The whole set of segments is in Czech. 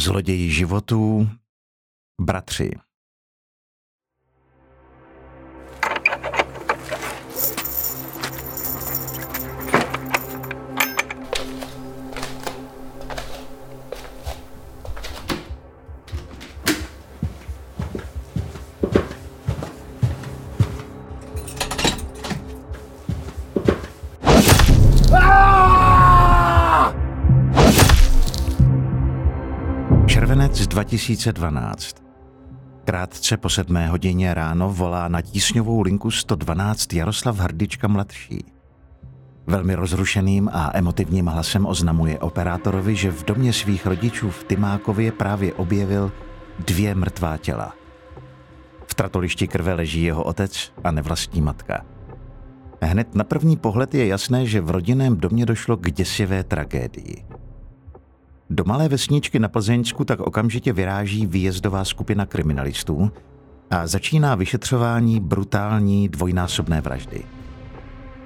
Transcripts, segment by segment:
Zloději životů, bratři. 2012. Krátce po sedmé hodině ráno volá na tísňovou linku 112 Jaroslav Hrdička mladší. Velmi rozrušeným a emotivním hlasem oznamuje operátorovi, že v domě svých rodičů v Tymákově právě objevil dvě mrtvá těla. V tratolišti krve leží jeho otec a nevlastní matka. Hned na první pohled je jasné, že v rodinném domě došlo k děsivé tragédii. Do malé vesničky na Plzeňsku tak okamžitě vyráží výjezdová skupina kriminalistů a začíná vyšetřování brutální dvojnásobné vraždy.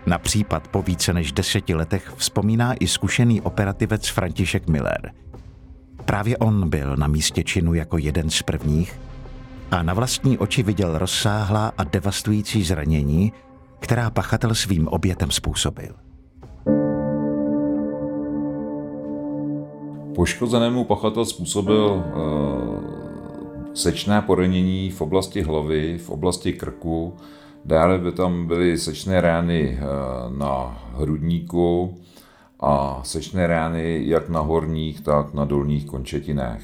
Na případ po více než deseti letech vzpomíná i zkušený operativec František Miller. Právě on byl na místě činu jako jeden z prvních a na vlastní oči viděl rozsáhlá a devastující zranění, která pachatel svým obětem způsobil. Poškozenému pachatel způsobil uh, sečné poranění v oblasti hlavy, v oblasti krku, dále by tam byly sečné rány uh, na hrudníku a sečné rány jak na horních, tak na dolních končetinách.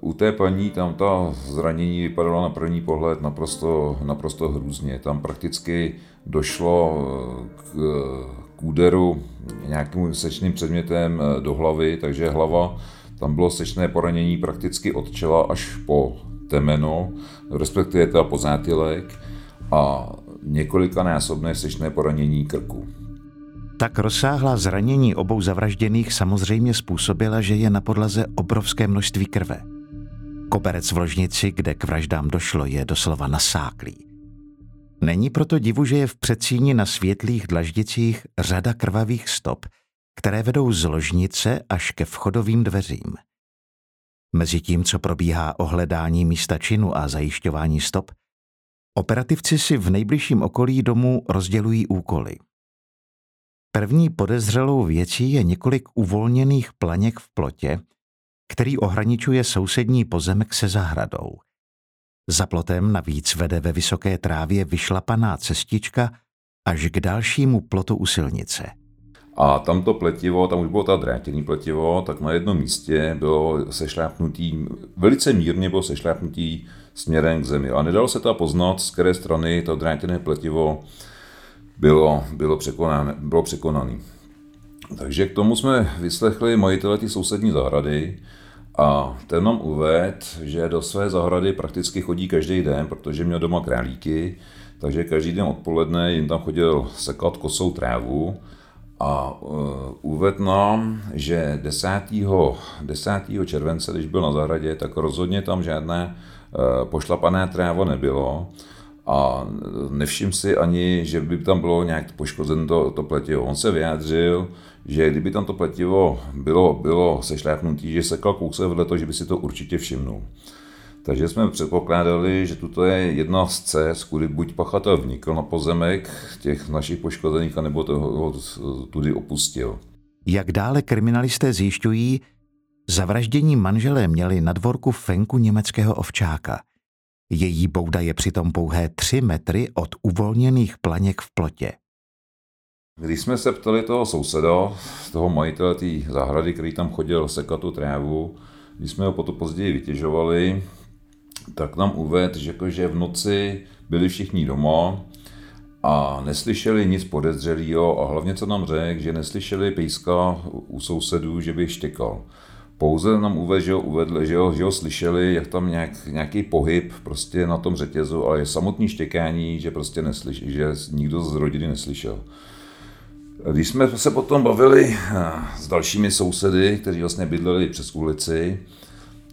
Uh, u té paní tam ta zranění vypadala na první pohled naprosto, naprosto hrůzně. Tam prakticky došlo k, k úderu nějakým sečným předmětem eh, do hlavy, takže hlava, tam bylo sečné poranění prakticky od čela až po temeno, respektive teda po zátylek a několikanásobné sečné poranění krku. Tak rozsáhlá zranění obou zavražděných samozřejmě způsobila, že je na podlaze obrovské množství krve. Koberec v ložnici, kde k vraždám došlo, je doslova nasáklý. Není proto divu, že je v předsíni na světlých dlaždicích řada krvavých stop, které vedou z ložnice až ke vchodovým dveřím. Mezi tím, co probíhá ohledání místa činu a zajišťování stop, operativci si v nejbližším okolí domu rozdělují úkoly. První podezřelou věcí je několik uvolněných planěk v plotě, který ohraničuje sousední pozemek se zahradou – za plotem navíc vede ve vysoké trávě vyšlapaná cestička až k dalšímu plotu u silnice. A tamto pletivo, tam už bylo ta drátěný pletivo, tak na jednom místě bylo sešlápnutý, velice mírně bylo sešlápnutý směrem k zemi. A nedalo se to poznat, z které strany to drátěné pletivo bylo, bylo, překonané, bylo překonané. Takže k tomu jsme vyslechli majitele ty sousední zahrady, a ten nám uvedl, že do své zahrady prakticky chodí každý den, protože měl doma králíky, takže každý den odpoledne jim tam chodil sekat kosou trávu a uh, nám, že 10. 10. července, když byl na zahradě, tak rozhodně tam žádné uh, pošlapané trávo nebylo a nevšim si ani, že by tam bylo nějak poškozen to, to pletivo. On se vyjádřil, že kdyby tam to pletivo bylo, bylo sešlápnutí, že sekal kousek vedle toho, že by si to určitě všimnul. Takže jsme předpokládali, že tuto je jedna z cest, kudy buď pachatel vnikl na pozemek těch našich poškozených, anebo toho tudy opustil. Jak dále kriminalisté zjišťují, zavraždění manželé měli na dvorku fenku německého ovčáka. Její bouda je přitom pouhé tři metry od uvolněných planěk v plotě. Když jsme se ptali toho souseda, toho majitele té zahrady, který tam chodil sekat tu trávu, když jsme ho potom později vytěžovali, tak nám uvedl, že, jako, že v noci byli všichni doma a neslyšeli nic podezřelého a hlavně co nám řekl, že neslyšeli pejska u sousedů, že by štěkal. Pouze nám uvedl, že ho, uvedl, že ho, že ho slyšeli, jak tam nějak, nějaký pohyb prostě na tom řetězu, ale samotný štěkání, že prostě neslyš, že nikdo z rodiny neslyšel. Když jsme se potom bavili eh, s dalšími sousedy, kteří vlastně bydleli přes ulici,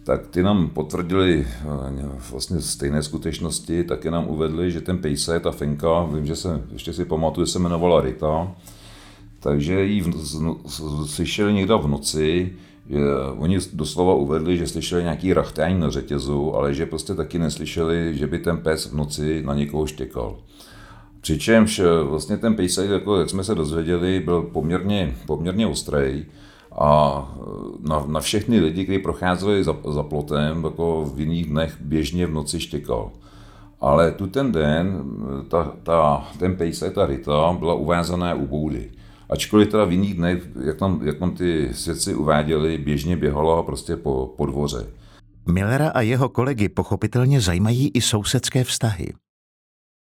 tak ty nám potvrdili eh, vlastně stejné skutečnosti, taky nám uvedli, že ten pejse, ta fenka, vím, že se, ještě si pamatuju, se jmenovala Rita, takže ji slyšeli někde v noci, že oni doslova uvedli, že slyšeli nějaký rachtání na řetězu, ale že prostě taky neslyšeli, že by ten pes v noci na někoho štěkal. Přičemž vlastně ten pejsek, jako jak jsme se dozvěděli, byl poměrně, poměrně ostrý a na, na všechny lidi, kteří procházeli za, za plotem, jako v jiných dnech běžně v noci štěkal. Ale tu ten den ta, ta, ten pejsek, ta Rita, byla uvázaná u boudy. Ačkoliv teda v jiných dnech, jak tam, jak tam ty svědci uváděli, běžně běhala prostě po, po dvoře. Millera a jeho kolegy pochopitelně zajímají i sousedské vztahy.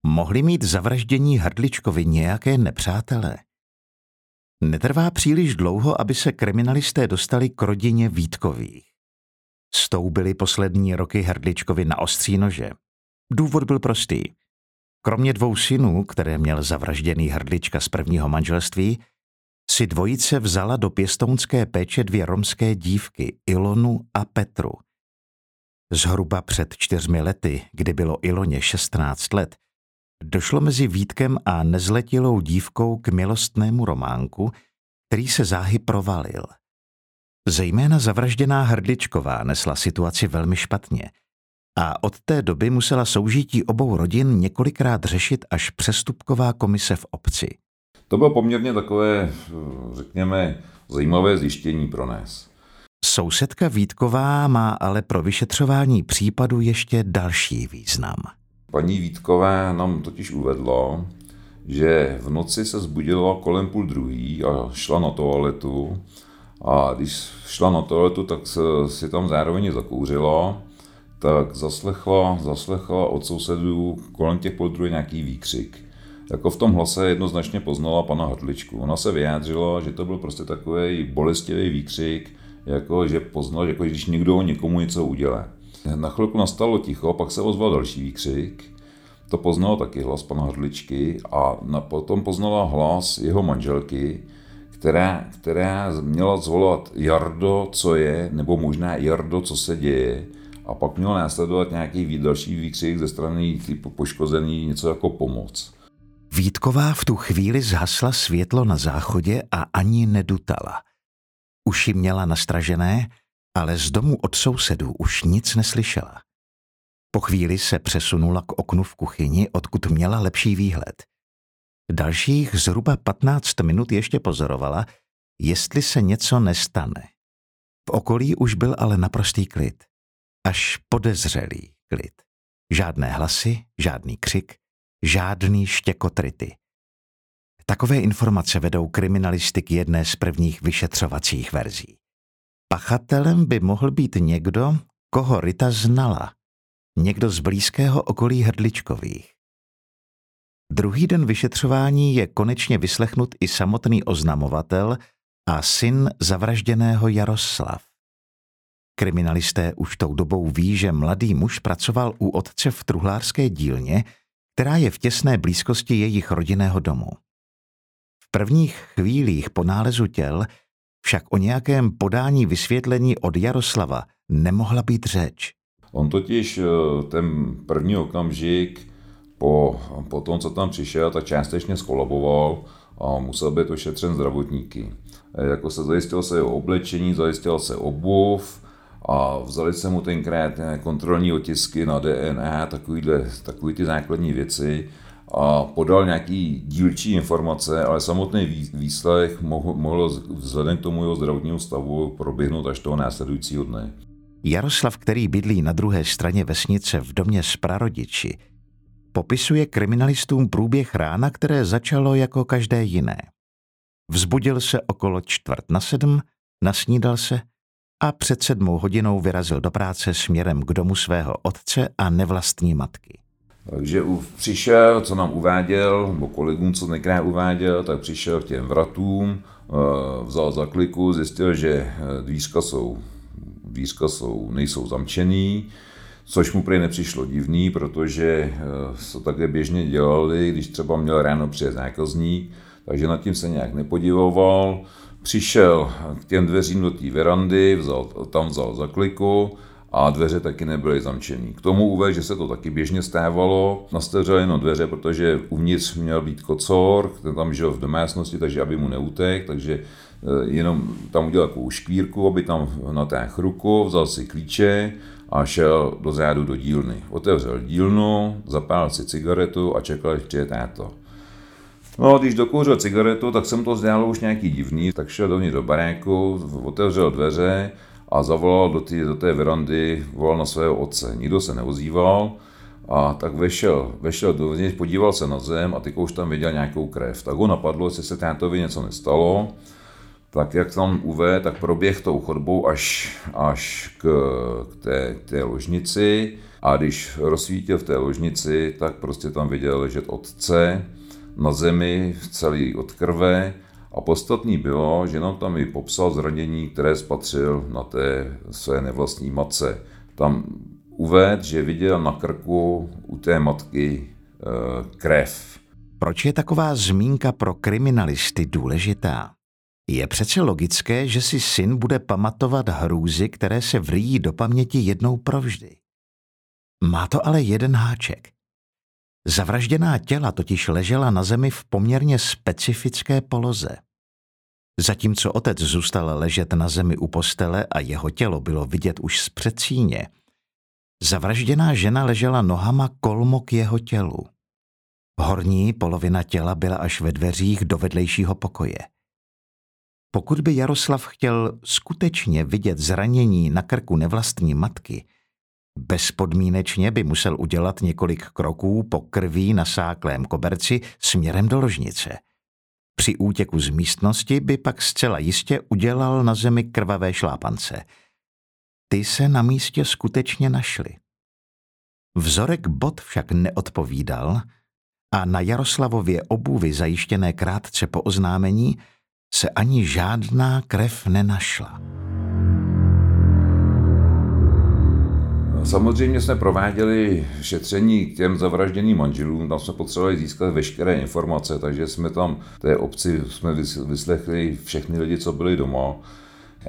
Mohli mít zavraždění Hrdličkovi nějaké nepřátelé? Netrvá příliš dlouho, aby se kriminalisté dostali k rodině Vítkových. Stoubili poslední roky Hrdličkovi na ostří nože. Důvod byl prostý. Kromě dvou synů, které měl zavražděný Hrdlička z prvního manželství, si dvojice vzala do pěstounské péče dvě romské dívky, Ilonu a Petru. Zhruba před čtyřmi lety, kdy bylo Iloně 16 let, došlo mezi Vítkem a nezletilou dívkou k milostnému románku, který se záhy provalil. Zejména zavražděná Hrdličková nesla situaci velmi špatně a od té doby musela soužití obou rodin několikrát řešit až přestupková komise v obci. To bylo poměrně takové, řekněme, zajímavé zjištění pro nás. Sousedka Vítková má ale pro vyšetřování případu ještě další význam. Paní Vítková nám totiž uvedla, že v noci se zbudila kolem půl druhý a šla na toaletu. A když šla na toaletu, tak se, si tam zároveň zakouřila, tak zaslechla, zaslechla od sousedů kolem těch půl druhý nějaký výkřik. Jako v tom hlase jednoznačně poznala pana Hrdličku. Ona se vyjádřila, že to byl prostě takový bolestivý výkřik, jako že poznal, jako když někdo někomu něco udělá. Na chvilku nastalo ticho, pak se ozval další výkřik. To poznal taky hlas pana Hrdličky a na, potom poznala hlas jeho manželky, která, která měla zvolat Jardo, co je, nebo možná Jardo, co se děje. A pak měl následovat nějaký další výkřik ze strany poškozený, něco jako pomoc. Vítková v tu chvíli zhasla světlo na záchodě a ani nedutala. Uši měla nastražené, ale z domu od sousedů už nic neslyšela. Po chvíli se přesunula k oknu v kuchyni, odkud měla lepší výhled. Dalších zhruba 15 minut ještě pozorovala, jestli se něco nestane. V okolí už byl ale naprostý klid. Až podezřelý klid. Žádné hlasy, žádný křik, žádný štěkotrity. Takové informace vedou kriminalisty k jedné z prvních vyšetřovacích verzí. Pachatelem by mohl být někdo, koho Rita znala. Někdo z blízkého okolí Hrdličkových. Druhý den vyšetřování je konečně vyslechnut i samotný oznamovatel a syn zavražděného Jaroslav. Kriminalisté už tou dobou ví, že mladý muž pracoval u otce v truhlářské dílně, která je v těsné blízkosti jejich rodinného domu. V prvních chvílích po nálezu těl však o nějakém podání vysvětlení od Jaroslava nemohla být řeč. On totiž eh, ten první okamžik po, po tom, co tam přišel, tak částečně skolaboval a musel být ošetřen zdravotníky. Eh, jako se zajistil se jeho oblečení, zajistil se obuv a vzali se mu tenkrát kontrolní otisky na DNA, takovýhle, takový ty základní věci a podal nějaký dílčí informace, ale samotný výsledek mohl, mohl vzhledem k tomu jeho zdravotnímu stavu proběhnout až toho následujícího dne. Jaroslav, který bydlí na druhé straně vesnice v domě s prarodiči, popisuje kriminalistům průběh rána, které začalo jako každé jiné. Vzbudil se okolo čtvrt na sedm, nasnídal se a před sedmou hodinou vyrazil do práce směrem k domu svého otce a nevlastní matky. Takže přišel, co nám uváděl, nebo kolegům, co nekrát uváděl, tak přišel k těm vratům, eh, vzal za kliku, zjistil, že eh, dvířka jsou, dvířka jsou, nejsou zamčený, což mu prý nepřišlo divný, protože to eh, také běžně dělali, když třeba měl ráno přijet zákazník, takže nad tím se nějak nepodivoval. Přišel k těm dveřím do té verandy, vzal, tam vzal za kliku a dveře taky nebyly zamčený. K tomu uvedl, že se to taky běžně stávalo, nastavřel jenom dveře, protože uvnitř měl být kocor, ten tam žil v domácnosti, takže aby mu neutek, takže eh, jenom tam udělal takovou škvírku, aby tam natáhl ruku, vzal si klíče a šel do zádu do dílny. Otevřel dílnu, zapálil si cigaretu a čekal, až přijde táto. No, když dokouřil cigaretu, tak jsem to zdálo už nějaký divný, tak šel dovnitř do baráku, otevřel dveře a zavolal do, tý, do té verandy, volal na svého otce. Nikdo se neozýval a tak vešel, vešel dovnitř, podíval se na zem a teď už tam viděl nějakou krev. Tak ho napadlo, jestli se tátovi něco nestalo, tak jak tam uve, tak proběh tou chodbou až, až k, k, té, té ložnici a když rozsvítil v té ložnici, tak prostě tam viděl ležet otce na zemi, celý od krve a podstatný bylo, že nám tam i popsal zranění, které spatřil na té své nevlastní matce. Tam uved, že viděl na krku u té matky e, krev. Proč je taková zmínka pro kriminalisty důležitá? Je přece logické, že si syn bude pamatovat hrůzy, které se vrýjí do paměti jednou provždy. Má to ale jeden háček. Zavražděná těla totiž ležela na zemi v poměrně specifické poloze. Zatímco otec zůstal ležet na zemi u postele a jeho tělo bylo vidět už z předsíně, zavražděná žena ležela nohama kolmo k jeho tělu. Horní polovina těla byla až ve dveřích do vedlejšího pokoje. Pokud by Jaroslav chtěl skutečně vidět zranění na krku nevlastní matky, bezpodmínečně by musel udělat několik kroků po krví nasáklém koberci směrem do ložnice – při útěku z místnosti by pak zcela jistě udělal na zemi krvavé šlápance. Ty se na místě skutečně našly. Vzorek bot však neodpovídal a na Jaroslavově obuvy zajištěné krátce po oznámení se ani žádná krev nenašla. Samozřejmě jsme prováděli šetření k těm zavražděným manželům, tam jsme potřebovali získat veškeré informace, takže jsme tam té obci jsme vyslechli všechny lidi, co byli doma.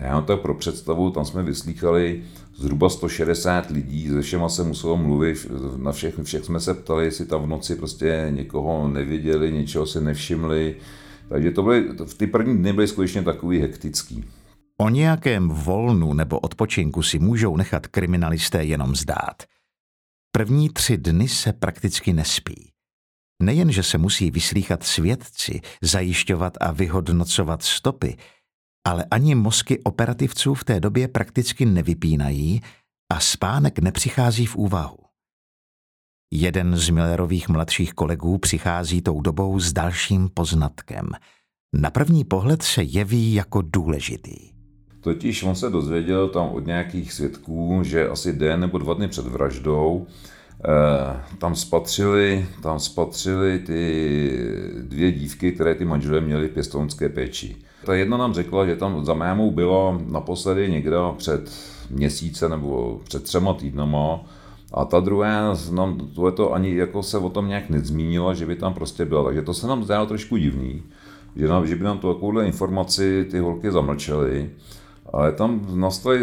Já tak pro představu, tam jsme vyslýchali zhruba 160 lidí, ze všema se muselo mluvit, na všech, všech jsme se ptali, jestli tam v noci prostě někoho neviděli, něčeho si nevšimli, takže to byly, ty první dny byly skutečně takový hektický. O nějakém volnu nebo odpočinku si můžou nechat kriminalisté jenom zdát. První tři dny se prakticky nespí. Nejen, že se musí vyslýchat svědci, zajišťovat a vyhodnocovat stopy, ale ani mozky operativců v té době prakticky nevypínají a spánek nepřichází v úvahu. Jeden z Millerových mladších kolegů přichází tou dobou s dalším poznatkem. Na první pohled se jeví jako důležitý. Totiž on se dozvěděl tam od nějakých svědků, že asi den nebo dva dny před vraždou eh, tam spatřili, tam spatřili ty dvě dívky, které ty manželé měli v pěstounské péči. Ta jedna nám řekla, že tam za mémou byla naposledy někde před měsíce nebo před třema týdnama a ta druhá nám to ani jako se o tom nějak nezmínila, že by tam prostě byla. Takže to se nám zdálo trošku divný, že, nám, že by nám tu takovouhle informaci ty holky zamlčely. Ale tam nastaly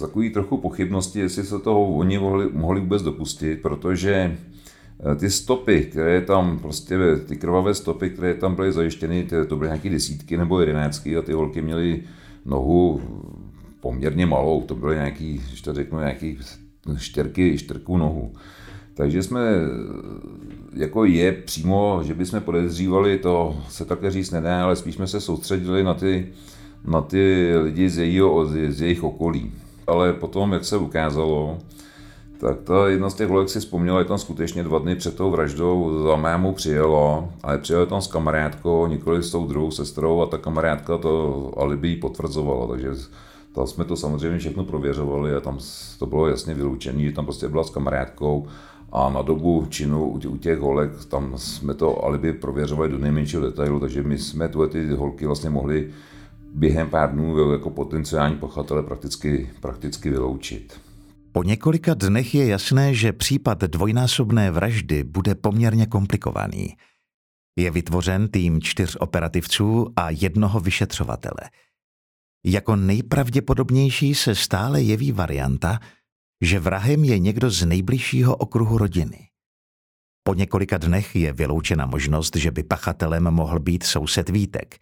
takový trochu pochybnosti, jestli se toho oni mohli, mohli vůbec dopustit, protože eh, ty stopy, které tam prostě, ty krvavé stopy, které tam byly zajištěny, to byly nějaké desítky nebo jedenáctky a ty holky měly nohu poměrně malou, to byly nějaký, když to řeknu, nějaký štěrky, štěrkou nohu. Takže jsme, jako je přímo, že bychom podezřívali, to se také říct nedá, ale spíš jsme se soustředili na ty na ty lidi z, jejího, z jejich okolí. Ale potom, jak se ukázalo, tak ta jedna z těch holek si vzpomněla, že tam skutečně dva dny před tou vraždou za mému přijela, ale přijela tam s kamarádkou, nikoli s tou druhou sestrou a ta kamarádka to alibi potvrzovala, takže tam jsme to samozřejmě všechno prověřovali a tam to bylo jasně vyloučené, že tam prostě byla s kamarádkou a na dobu činu u těch holek, tam jsme to alibi prověřovali do nejmenšího detailu, takže my jsme tu ty holky vlastně mohli během pár dnů jako potenciální pachatele prakticky, prakticky vyloučit. Po několika dnech je jasné, že případ dvojnásobné vraždy bude poměrně komplikovaný. Je vytvořen tým čtyř operativců a jednoho vyšetřovatele. Jako nejpravděpodobnější se stále jeví varianta, že vrahem je někdo z nejbližšího okruhu rodiny. Po několika dnech je vyloučena možnost, že by pachatelem mohl být soused Vítek.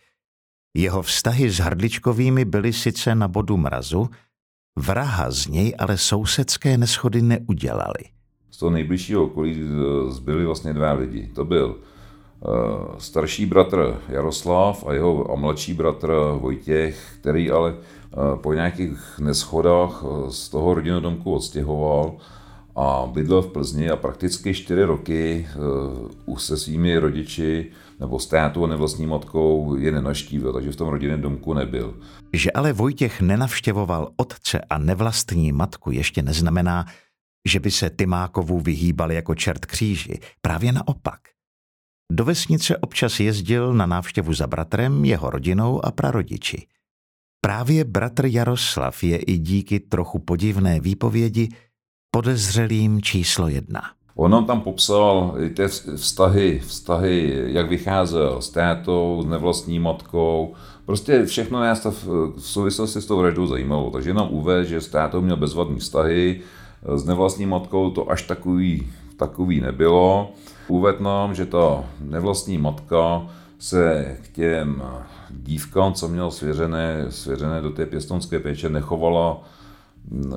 Jeho vztahy s Hrdličkovými byly sice na bodu mrazu, vraha z něj ale sousedské neschody neudělali. Z toho nejbližšího okolí zbyli vlastně dva lidi. To byl uh, starší bratr Jaroslav a jeho a mladší bratr Vojtěch, který ale uh, po nějakých neschodách z toho rodinného domku odstěhoval a bydlel v Plzni a prakticky čtyři roky se svými rodiči nebo s tátou nevlastní matkou je nenaštívil, takže v tom rodinném domku nebyl. Že ale Vojtěch nenavštěvoval otce a nevlastní matku ještě neznamená, že by se Tymákovů vyhýbal jako čert kříži. Právě naopak. Do vesnice občas jezdil na návštěvu za bratrem, jeho rodinou a prarodiči. Právě bratr Jaroslav je i díky trochu podivné výpovědi podezřelým číslo jedna. On tam popsal i ty vztahy, vztahy, jak vycházel s tétou, s nevlastní matkou. Prostě všechno nás to v souvislosti s tou vraždou zajímalo. Takže nám uvedl, že s tétou měl bezvadný vztahy, s nevlastní matkou to až takový, takový nebylo. Uvedl nám, že ta nevlastní matka se k těm dívkám, co měl svěřené, svěřené do té pěstonské péče, nechovala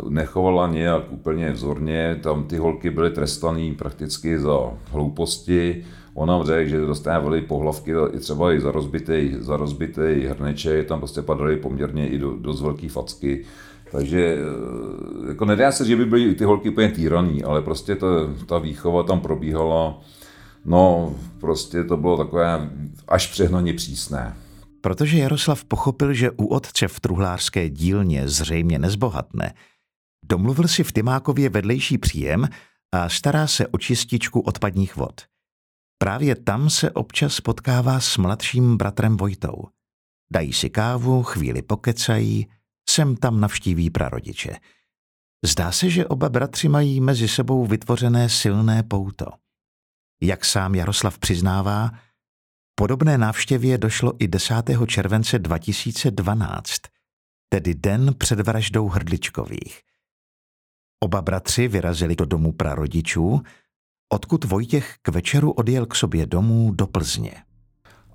nechovala nějak úplně vzorně, tam ty holky byly trestané prakticky za hlouposti. Ona řekl, že dostávali pohlavky i třeba i za rozbitý, za rozbitý hrneček, tam prostě padaly poměrně i do, dost velký facky. Takže eh, jako nedá se, že by byly ty holky úplně týraný, ale prostě ta, ta výchova tam probíhala, no prostě to bylo takové až přehnaně přísné. Protože Jaroslav pochopil, že u otce v truhlářské dílně zřejmě nezbohatne, domluvil si v Tymákově vedlejší příjem a stará se o čističku odpadních vod. Právě tam se občas potkává s mladším bratrem Vojtou. Dají si kávu, chvíli pokecají, sem tam navštíví prarodiče. Zdá se, že oba bratři mají mezi sebou vytvořené silné pouto. Jak sám Jaroslav přiznává, Podobné návštěvě došlo i 10. července 2012, tedy den před vraždou Hrdličkových. Oba bratři vyrazili do domu prarodičů, odkud Vojtěch k večeru odjel k sobě domů do Plzně.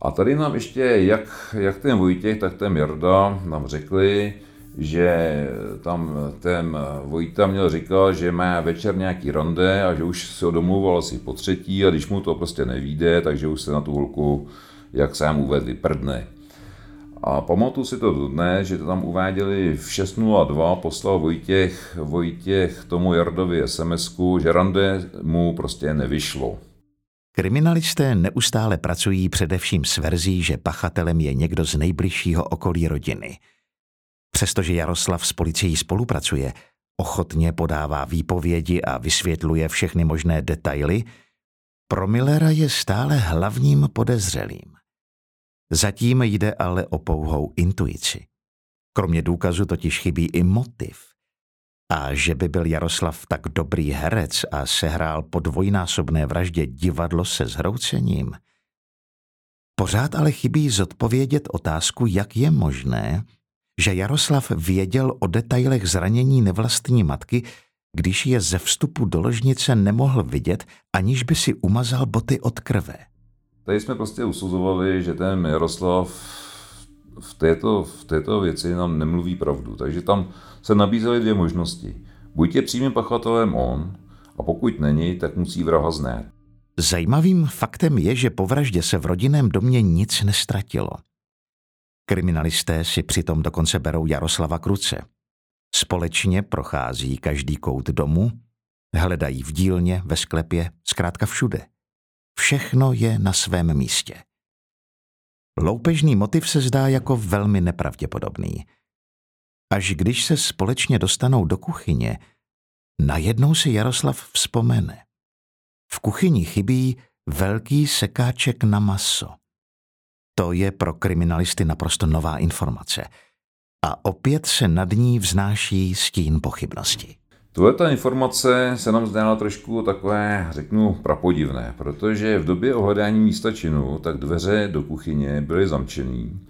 A tady nám ještě, jak, jak ten Vojtěch, tak ten Jarda nám řekli, že tam ten Vojta měl říkal, že má večer nějaký rande a že už se ho domluval asi po třetí a když mu to prostě nevíde, takže už se na tu holku, jak sám uvedli, prdne. A pamatuju si to dne, že to tam uváděli v 6.02, poslal Vojtěch, Vojtěch tomu Jardovi sms že rande mu prostě nevyšlo. Kriminalisté neustále pracují především s verzí, že pachatelem je někdo z nejbližšího okolí rodiny – Přestože Jaroslav s policií spolupracuje, ochotně podává výpovědi a vysvětluje všechny možné detaily, pro Millera je stále hlavním podezřelým. Zatím jde ale o pouhou intuici. Kromě důkazu totiž chybí i motiv. A že by byl Jaroslav tak dobrý herec a sehrál po dvojnásobné vraždě divadlo se zhroucením, pořád ale chybí zodpovědět otázku, jak je možné, že Jaroslav věděl o detailech zranění nevlastní matky, když je ze vstupu do ložnice nemohl vidět, aniž by si umazal boty od krve. Tady jsme prostě usuzovali, že ten Jaroslav v této, v této věci nám nemluví pravdu. Takže tam se nabízely dvě možnosti. Buď je přímým pachatelem on, a pokud není, tak musí vraha znát. Zajímavým faktem je, že po vraždě se v rodinném domě nic nestratilo. Kriminalisté si přitom dokonce berou Jaroslava Kruce. Společně prochází každý kout domu, hledají v dílně, ve sklepě, zkrátka všude. Všechno je na svém místě. Loupežný motiv se zdá jako velmi nepravděpodobný. Až když se společně dostanou do kuchyně, najednou si Jaroslav vzpomene. V kuchyni chybí velký sekáček na maso. To je pro kriminalisty naprosto nová informace. A opět se nad ní vznáší stín pochybnosti. Tuhle ta informace se nám zdála trošku takové, řeknu, prapodivné, protože v době ohledání místa činu tak dveře do kuchyně byly zamčený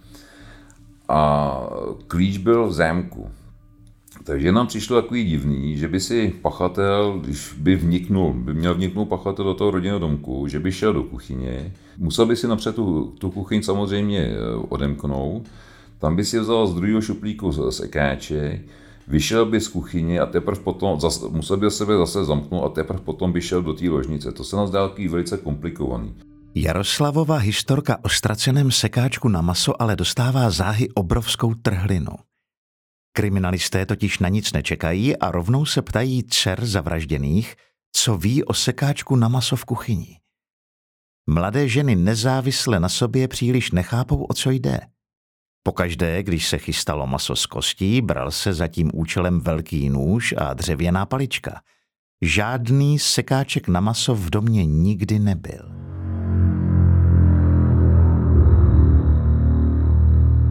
a klíč byl v zámku. Takže nám přišlo takový divný, že by si pachatel, když by vniknul, by měl vniknout pachatel do toho rodinného domku, že by šel do kuchyně, musel by si napřed tu, tu kuchyň samozřejmě eh, odemknout, tam by si vzal z druhého šuplíku sekáče, vyšel by z kuchyně a teprve potom, zase, musel by sebe zase zamknout a teprve potom by šel do té ložnice. To se nás dá velice komplikovaný. Jaroslavova historka o ztraceném sekáčku na maso ale dostává záhy obrovskou trhlinu. Kriminalisté totiž na nic nečekají a rovnou se ptají dcer zavražděných, co ví o sekáčku na maso v kuchyni. Mladé ženy nezávisle na sobě příliš nechápou, o co jde. Pokaždé, když se chystalo maso z kostí, bral se za tím účelem velký nůž a dřevěná palička. Žádný sekáček na maso v domě nikdy nebyl.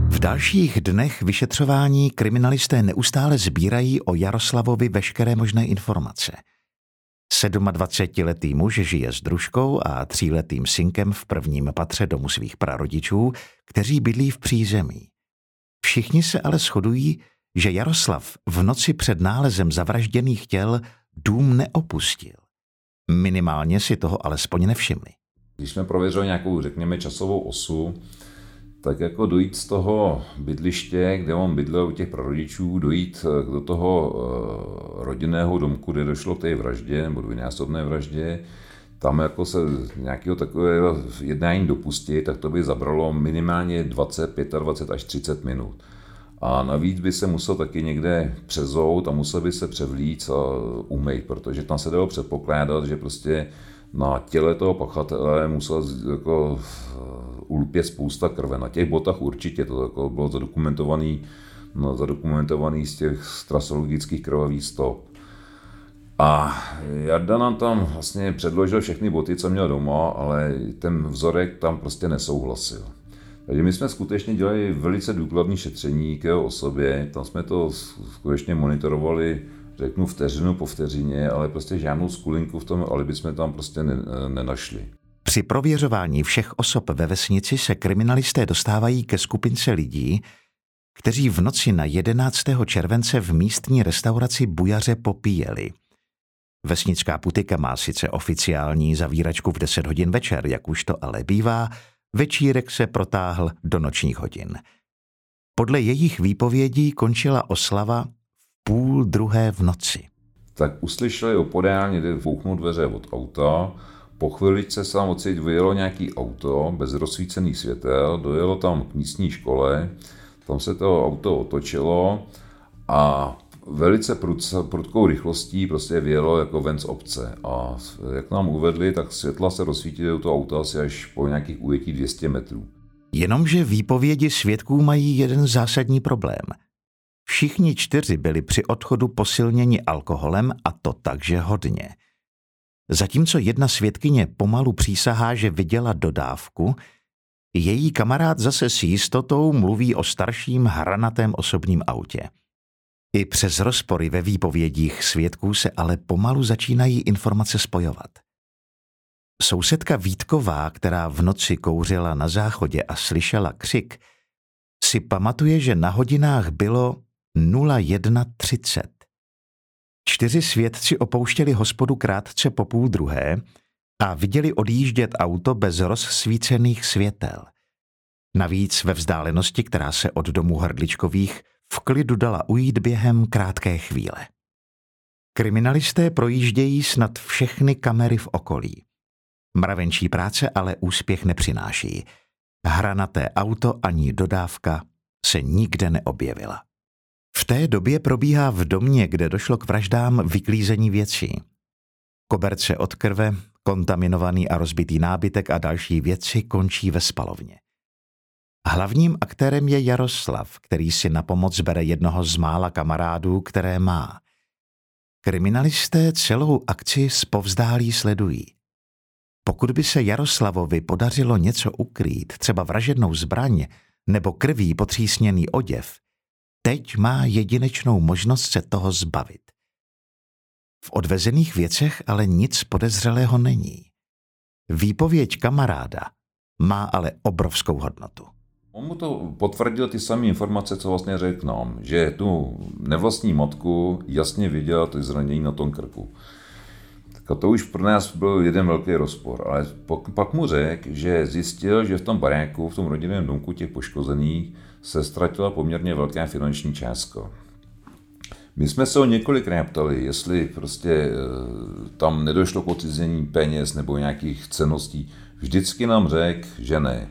V dalších dnech vyšetřování kriminalisté neustále sbírají o Jaroslavovi veškeré možné informace. 27-letý muž žije s družkou a tříletým synkem v prvním patře domu svých prarodičů, kteří bydlí v přízemí. Všichni se ale shodují, že Jaroslav v noci před nálezem zavražděných těl dům neopustil. Minimálně si toho alespoň nevšimli. Když jsme prověřili nějakou, řekněme, časovou osu, tak jako dojít z toho bydliště, kde on bydlel u těch prarodičů, dojít eh, do toho eh, rodinného domku, kde došlo k té vraždě nebo dvojnásobné vraždě, tam jako se nějakého takového jednání dopustit, tak to by zabralo minimálně 20, 25 až 30 minut. A navíc by se musel taky někde přezout a musel by se převlít a umýt, protože tam se dalo předpokládat, že prostě na těle toho pachatele musel jako ulpět spousta krve. Na těch botách určitě to jako bylo zadokumentovaný, no, zadokumentovaný z těch strasologických krvavých stop. A Jarda nám tam vlastně předložil všechny boty, co měl doma, ale ten vzorek tam prostě nesouhlasil. Takže my jsme skutečně dělali velice důkladné šetření k jeho osobě, tam jsme to skutečně monitorovali řeknu vteřinu po vteřině, ale prostě žádnou skulinku v tom alibi jsme tam prostě ne, nenašli. Při prověřování všech osob ve vesnici se kriminalisté dostávají ke skupince lidí, kteří v noci na 11. července v místní restauraci Bujaře popíjeli. Vesnická putika má sice oficiální zavíračku v 10 hodin večer, jak už to ale bývá, večírek se protáhl do nočních hodin. Podle jejich výpovědí končila oslava půl druhé v noci. Tak uslyšeli opodál kde fouknou dveře od auta, po chviličce se tam odsaď vyjelo nějaký auto bez rozsvícených světel, dojelo tam k místní škole, tam se to auto otočilo a velice prudkou rychlostí prostě vyjelo jako ven z obce. A jak nám uvedli, tak světla se rozsvítily do toho auta asi až po nějakých ujetí 200 metrů. Jenomže výpovědi svědků mají jeden zásadní problém – Všichni čtyři byli při odchodu posilněni alkoholem a to takže hodně. Zatímco jedna svědkyně pomalu přísahá, že viděla dodávku, její kamarád zase s jistotou mluví o starším hranatém osobním autě. I přes rozpory ve výpovědích svědků se ale pomalu začínají informace spojovat. Sousedka Vítková, která v noci kouřila na záchodě a slyšela křik, si pamatuje, že na hodinách bylo 01.30. Čtyři svědci opouštěli hospodu krátce po půl druhé a viděli odjíždět auto bez rozsvícených světel. Navíc ve vzdálenosti, která se od domu Hrdličkových v klidu dala ujít během krátké chvíle. Kriminalisté projíždějí snad všechny kamery v okolí. Mravenčí práce ale úspěch nepřináší. Hranaté auto ani dodávka se nikde neobjevila. V té době probíhá v domě, kde došlo k vraždám, vyklízení věcí. Koberce od krve, kontaminovaný a rozbitý nábytek a další věci končí ve spalovně. Hlavním aktérem je Jaroslav, který si na pomoc bere jednoho z mála kamarádů, které má. Kriminalisté celou akci zpovzdálí sledují. Pokud by se Jaroslavovi podařilo něco ukrýt, třeba vražednou zbraň nebo krví potřísněný oděv, teď má jedinečnou možnost se toho zbavit. V odvezených věcech ale nic podezřelého není. Výpověď kamaráda má ale obrovskou hodnotu. On mu to potvrdil ty samé informace, co vlastně řekl nám, že tu nevlastní matku jasně viděl ty zranění na tom krku. Tak to už pro nás byl jeden velký rozpor, ale pak mu řekl, že zjistil, že v tom baráku, v tom rodinném domku těch poškozených se ztratila poměrně velká finanční částka. My jsme se ho několikrát ptali, jestli prostě eh, tam nedošlo k odcizení peněz nebo nějakých ceností. Vždycky nám řekl, že ne.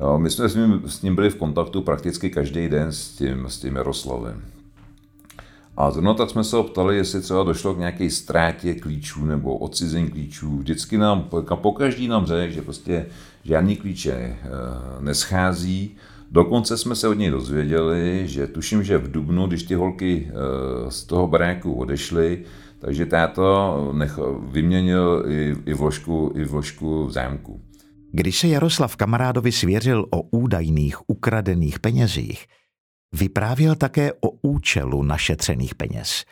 Jo, my jsme s ním, s ním byli v kontaktu prakticky každý den s tím, s tím Jaroslavem. A zrovna tak jsme se ho ptali, jestli třeba došlo k nějaké ztrátě klíčů nebo odcizení klíčů. Vždycky nám, po každý nám řekl, že prostě žádný klíče eh, neschází. Dokonce jsme se od něj dozvěděli, že tuším, že v Dubnu, když ty holky eh, z toho baráku odešly, takže táto nech, vyměnil i, i, vložku, i vložku v zámku. Když se Jaroslav kamarádovi svěřil o údajných ukradených penězích, vyprávěl také o účelu našetřených peněz.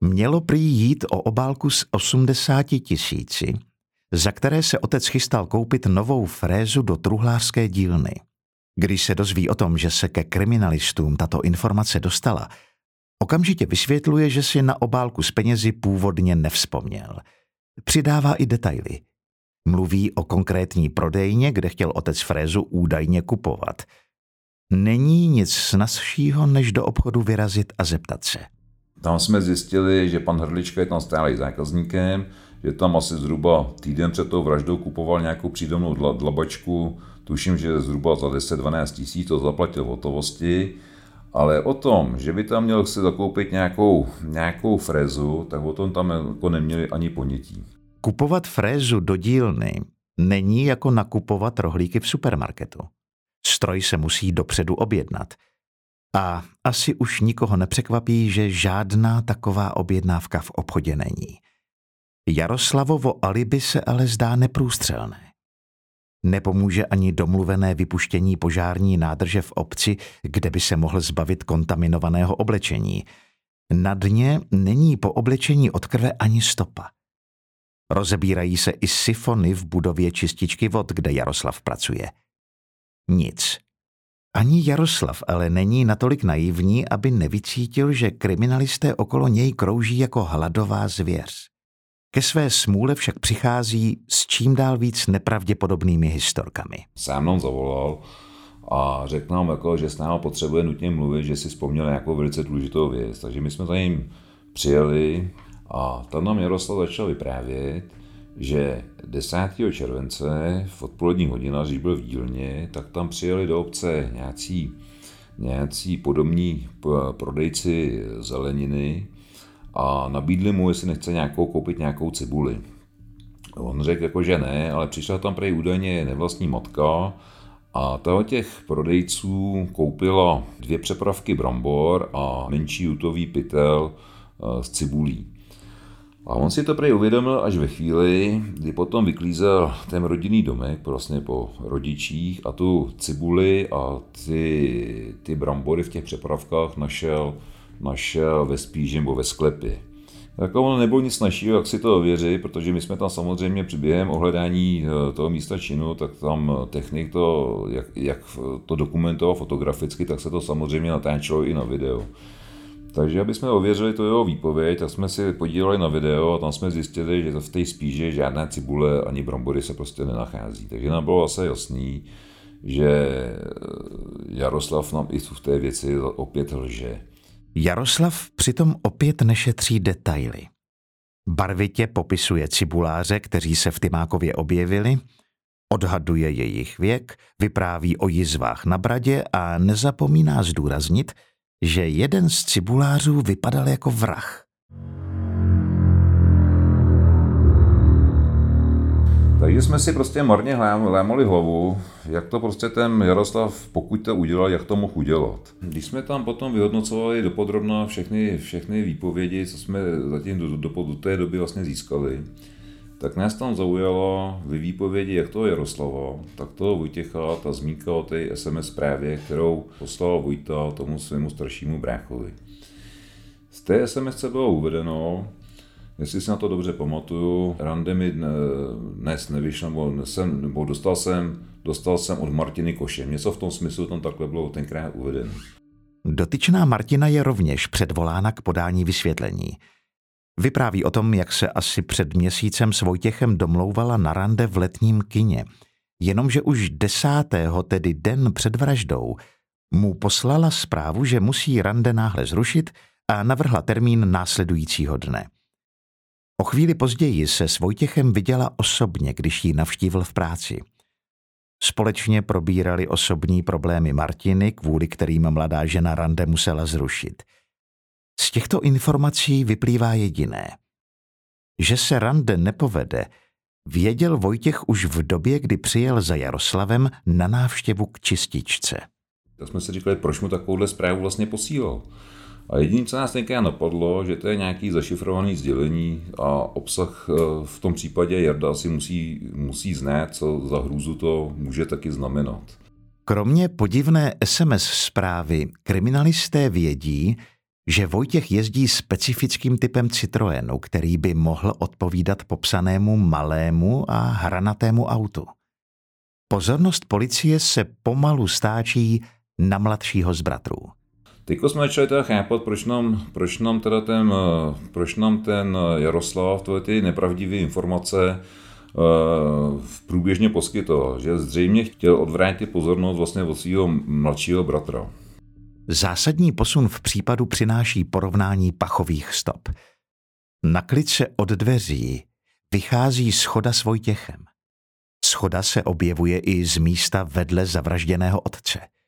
Mělo prý jít o obálku s 80 tisíci, za které se otec chystal koupit novou frézu do truhlářské dílny. Když se dozví o tom, že se ke kriminalistům tato informace dostala, okamžitě vysvětluje, že si na obálku s penězi původně nevzpomněl. Přidává i detaily – Mluví o konkrétní prodejně, kde chtěl otec Frézu údajně kupovat. Není nic snazšího, než do obchodu vyrazit a zeptat se. Tam jsme zjistili, že pan Hrdlička je tam stálý zákazníkem, že tam asi zhruba týden před tou vraždou kupoval nějakou přídomnou dlabačku, tuším, že zhruba za 10-12 tisíc to zaplatil v hotovosti, ale o tom, že by tam měl si zakoupit nějakou, nějakou frezu, tak o tom tam jako neměli ani ponětí. Kupovat frézu do dílny není jako nakupovat rohlíky v supermarketu. Stroj se musí dopředu objednat. A asi už nikoho nepřekvapí, že žádná taková objednávka v obchodě není. Jaroslavovo alibi se ale zdá neprůstřelné. Nepomůže ani domluvené vypuštění požární nádrže v obci, kde by se mohl zbavit kontaminovaného oblečení. Na dně není po oblečení od krve ani stopa. Rozebírají se i sifony v budově čističky vod, kde Jaroslav pracuje. Nic. Ani Jaroslav ale není natolik naivní, aby nevycítil, že kriminalisté okolo něj krouží jako hladová zvěř. Ke své smůle však přichází s čím dál víc nepravděpodobnými historkami. Sám nám zavolal a řekl nám, jako, že s námi potřebuje nutně mluvit, že si vzpomněl nějakou velice důležitou věc. Takže my jsme za ním přijeli, a tam nám Jaroslav začal vyprávět, že 10. července v odpolední hodinách, když byl v dílně, tak tam přijeli do obce nějací, nějací podobní prodejci zeleniny a nabídli mu, jestli nechce nějakou koupit nějakou cibuli. On řekl jako, že ne, ale přišla tam prej údajně nevlastní matka a toho těch prodejců koupila dvě přepravky brambor a menší jutový pytel s eh, cibulí. A on si to prej uvědomil až ve chvíli, kdy potom vyklízel ten rodinný domek, vlastně po rodičích a tu cibuli a ty, ty brambory v těch přepravkách našel, našel ve spíži nebo ve sklepě. Tak ono nebylo nic našího, jak si to ověřit, protože my jsme tam samozřejmě při během ohledání eh, toho místa činu, tak tam technik to, jak, jak to dokumentoval fotograficky, tak se to samozřejmě natáčelo i na video. Takže aby jsme ověřili to jeho výpověď, tak jsme si podívali na video a tam jsme zjistili, že v té spíže žádné cibule ani brambory se prostě nenachází. Takže nám bylo asi jasný, že Jaroslav nám i v té věci opět lže. Jaroslav přitom opět nešetří detaily. Barvitě popisuje cibuláře, kteří se v Tymákově objevili, odhaduje jejich věk, vypráví o jizvách na bradě a nezapomíná zdůraznit, že jeden z cibulářů vypadal jako vrah. Takže jsme si prostě marně lémali hlavu, jak to prostě ten Jaroslav, pokud to udělal, jak to mohl udělat. Když jsme tam potom vyhodnocovali dopodrobna všechny, všechny výpovědi, co jsme zatím do, do, do té doby vlastně získali, tak nás tam zaujalo ve výpovědi jak toho Jaroslava, tak toho Vojtěcha, ta zmínka o té SMS zprávě, kterou poslal Vojta tomu svému staršímu bráchovi. Z té SMS bylo uvedeno, Jestli si na to dobře pamatuju, rande mi dnes nevyšlo, nebo, jsem, nebo dostal, jsem, dostal jsem od Martiny Koše. Něco v tom smyslu tam takhle bylo tenkrát uvedeno. Dotyčná Martina je rovněž předvolána k podání vysvětlení. Vypráví o tom, jak se asi před měsícem s Vojtěchem domlouvala na rande v letním kině. Jenomže už desátého, tedy den před vraždou, mu poslala zprávu, že musí rande náhle zrušit a navrhla termín následujícího dne. O chvíli později se s Vojtěchem viděla osobně, když ji navštívil v práci. Společně probírali osobní problémy Martiny, kvůli kterým mladá žena rande musela zrušit. Z těchto informací vyplývá jediné. Že se rande nepovede, věděl Vojtěch už v době, kdy přijel za Jaroslavem na návštěvu k čističce. Tak jsme si říkali, proč mu takovouhle zprávu vlastně posílal. A jediné, co nás tenkrát napadlo, že to je nějaký zašifrovaný sdělení a obsah eh, v tom případě Jarda asi musí, musí znát, co za hrůzu to může taky znamenat. Kromě podivné SMS zprávy kriminalisté vědí, že Vojtěch jezdí specifickým typem Citroenu, který by mohl odpovídat popsanému malému a hranatému autu. Pozornost policie se pomalu stáčí na mladšího z bratrů. Teďko jsme začali teda chápat, proč nám, proč nám teda ten, eh, proč nám ten eh, Jaroslav tohle ty nepravdivé informace uh, průběžně poskytoval, že zřejmě chtěl odvrátit pozornost vlastně od svého mladšího bratra. Zásadní posun v případu přináší porovnání pachových stop. Na klice od dveří vychází schoda s Vojtěchem. Schoda se objevuje i z místa vedle zavražděného otce –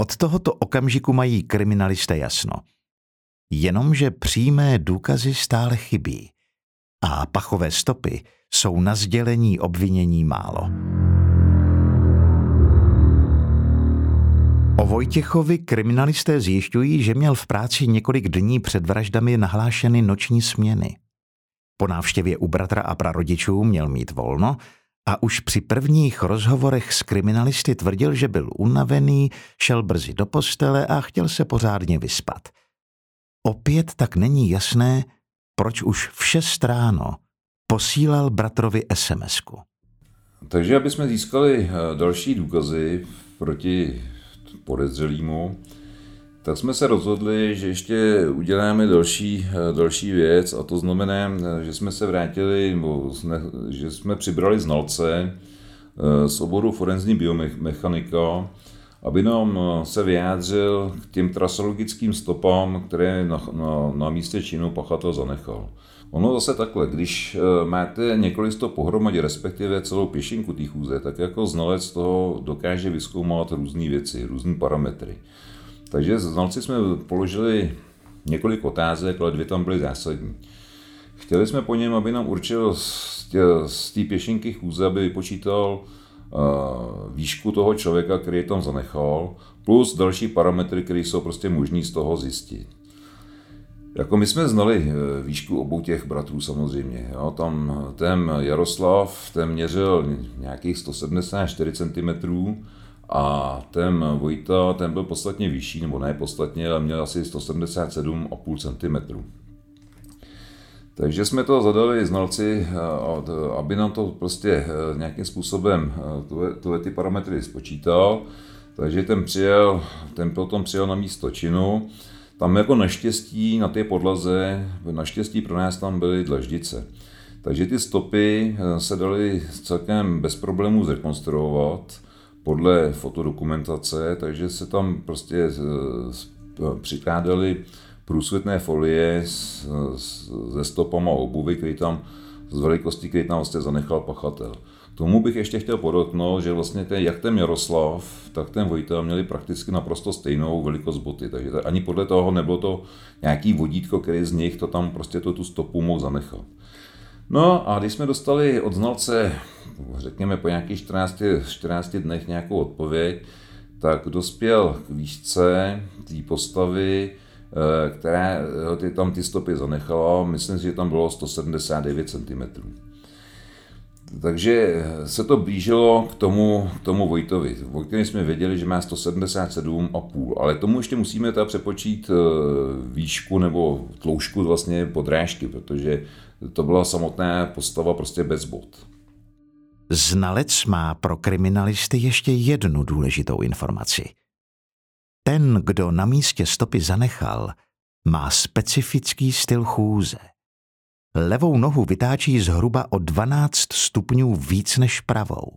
od tohoto okamžiku mají kriminalisté jasno. Jenomže přímé důkazy stále chybí a pachové stopy jsou na sdělení obvinění málo. O Vojtěchovi kriminalisté zjišťují, že měl v práci několik dní před vraždami nahlášeny noční směny. Po návštěvě u bratra a prarodičů měl mít volno a už při prvních rozhovorech s kriminalisty tvrdil, že byl unavený, šel brzy do postele a chtěl se pořádně vyspat. Opět tak není jasné, proč už v šest ráno posílal bratrovi SMSku. Takže aby jsme získali eh, další důkazy proti podezřelýmu, tak jsme se rozhodli, že ještě uděláme další, další věc a to znamená, že jsme se vrátili, nebo jsme, že jsme přibrali znalce eh, z oboru forenzní biomechanika, aby nám se vyjádřil k těm trasologickým stopám, které na, na, na místě činu pachatel zanechal. Ono zase takhle, když eh, máte několik stop pohromadě, respektive celou pěšinku té chůze, tak jako znalec toho dokáže vyskoumat různé věci, různé parametry. Takže znalci jsme položili několik otázek, ale dvě tam byly zásadní. Chtěli jsme po něm, aby nám určil z té pěšinky chůze, aby vypočítal uh, výšku toho člověka, který je tam zanechal, plus další parametry, které jsou prostě možný z toho zjistit. Jako my jsme znali eh, výšku obou těch bratrů samozřejmě. Jo. Tam ten Jaroslav, ten měřil nějakých 174 cm, a ten Vojta, ten byl podstatně vyšší, nebo ne podstatně, ale měl asi 177,5 cm. Takže jsme to zadali znalci, eh, aby nám to prostě eh, nějakým způsobem eh, tyhle ty parametry spočítal. Takže ten přijel, ten potom přijel na místo činu. Tam jako naštěstí na té podlaze, naštěstí pro nás tam byly dlaždice. Takže ty stopy se daly celkem bez problémů zrekonstruovat podle fotodokumentace, takže se tam prostě přikládaly průsvitné folie se stopama obuvy, který tam z velikosti, který tam vlastně zanechal pachatel. Tomu bych ještě chtěl podotknout, že vlastně ten, jak ten Jaroslav, tak ten Vojta měli prakticky naprosto stejnou velikost boty, takže ani podle toho nebylo to nějaký vodítko, který z nich to tam prostě to, tu stopu mohl zanechat. No a když jsme dostali od znalce, řekněme po nějakých 14, 14 dnech nějakou odpověď, tak dospěl k výšce té postavy, eh, které eh, ty, tam ty stopy zanechalo, myslím si, že tam bylo 179 cm. takže se to blížilo k tomu, k tomu Vojtovi. Vojtovi jsme věděli, že má 177,5, ale tomu ještě musíme teda přepočít výšku nebo tloušku vlastně podrážky, protože to byla samotná postava prostě bez bod. Znalec má pro kriminalisty ještě jednu důležitou informaci. Ten, kdo na místě stopy zanechal, má specifický styl chůze. Levou nohu vytáčí zhruba o 12 stupňů víc než pravou.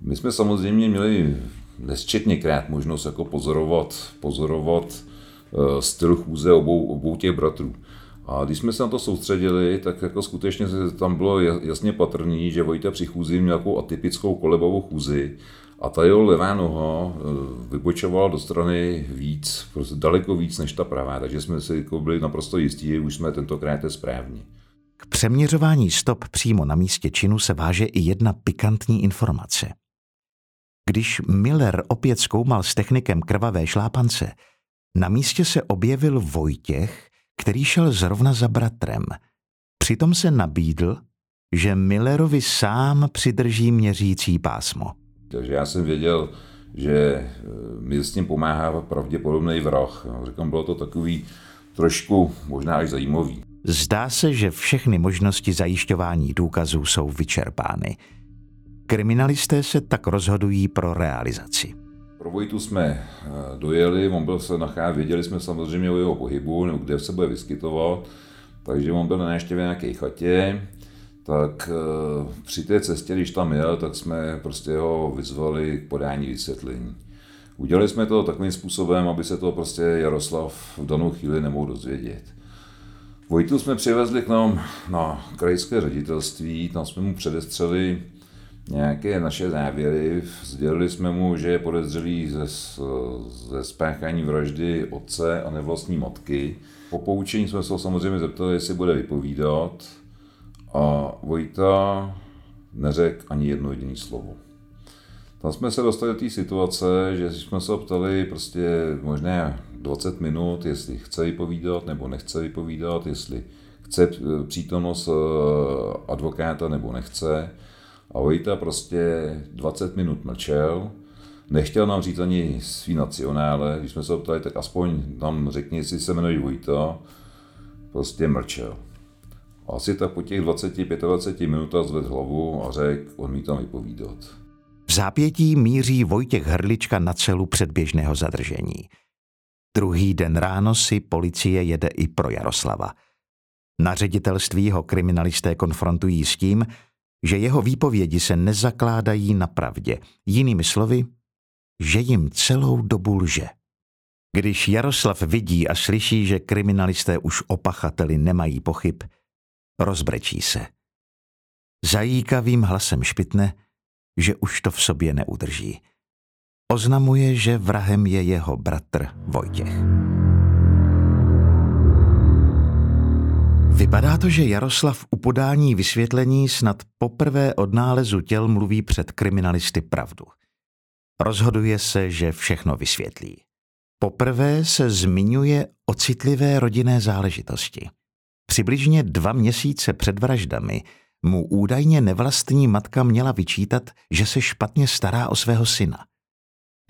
My jsme samozřejmě měli nesčetněkrát možnost jako pozorovat, pozorovat uh, styl chůze obou, obou těch bratrů. A když jsme se na to soustředili, tak jako skutečně tam bylo jasně patrný, že Vojta při chůzi měl nějakou atypickou kolebovou chůzi a ta jeho levá noha eh, vybočovala do strany víc, prostě daleko víc než ta pravá, takže jsme si jako byli naprosto jistí, že už jsme tentokrát správní. K přeměřování stop přímo na místě činu se váže i jedna pikantní informace. Když Miller opět zkoumal s technikem krvavé šlápance, na místě se objevil Vojtěch, který šel zrovna za bratrem. Přitom se nabídl, že Millerovi sám přidrží měřící pásmo. Takže já jsem věděl, že eh, mi s tím pomáhá pravděpodobný vrah. Říkám, bylo to takový trošku možná až zajímavý. Zdá se, že všechny možnosti zajišťování důkazů jsou vyčerpány. Kriminalisté se tak rozhodují pro realizaci. Pro Vojtu jsme eh, dojeli, on byl se nacházet, věděli jsme samozřejmě o jeho pohybu, nebo kde se bude vyskytovat, takže on byl na návštěvě nějaké chatě, tak eh, při té cestě, když tam jel, tak jsme prostě ho vyzvali k podání vysvětlení. Udělali jsme to takovým způsobem, aby se to prostě Jaroslav v danou chvíli nemohl dozvědět. Vojtu jsme přivezli k nám na krajské ředitelství, tam jsme mu předestřeli nějaké naše závěry. Sdělili jsme mu, že je podezřelý ze, ze spáchání vraždy otce a nevlastní matky. Po poučení jsme se ho samozřejmě zeptali, jestli bude vypovídat a Vojta neřekl ani jedno jediné slovo. Tam jsme se dostali do té situace, že jsme se ptali prostě možná 20 minut, jestli chce vypovídat nebo nechce vypovídat, jestli chce přítomnost eh, advokáta nebo nechce. A Vojta prostě 20 minut mlčel, nechtěl nám říct ani svý nacionále, když jsme se ptali, tak aspoň nám řekni, jestli se jmenuje Vojta, prostě mlčel. Asi tak po těch 20-25 minutách zvedl hlavu a řekl, on mi tam vypovídat. V zápětí míří Vojtěch Hrlička na celu předběžného zadržení. Druhý den ráno si policie jede i pro Jaroslava. Na ředitelství ho kriminalisté konfrontují s tím, že jeho výpovědi se nezakládají na pravdě. Jinými slovy, že jim celou dobu lže. Když Jaroslav vidí a slyší, že kriminalisté už o pachateli nemají pochyb, rozbrečí se. Zajíkavým hlasem špitne, že už to v sobě neudrží. Oznamuje, že vrahem je jeho bratr Vojtěch. Vypadá to, že Jaroslav u podání vysvětlení snad poprvé od nálezu těl mluví před kriminalisty pravdu. Rozhoduje se, že všechno vysvětlí. Poprvé se zmiňuje o citlivé rodinné záležitosti. Přibližně dva měsíce před vraždami mu údajně nevlastní matka měla vyčítat, že se špatně stará o svého syna.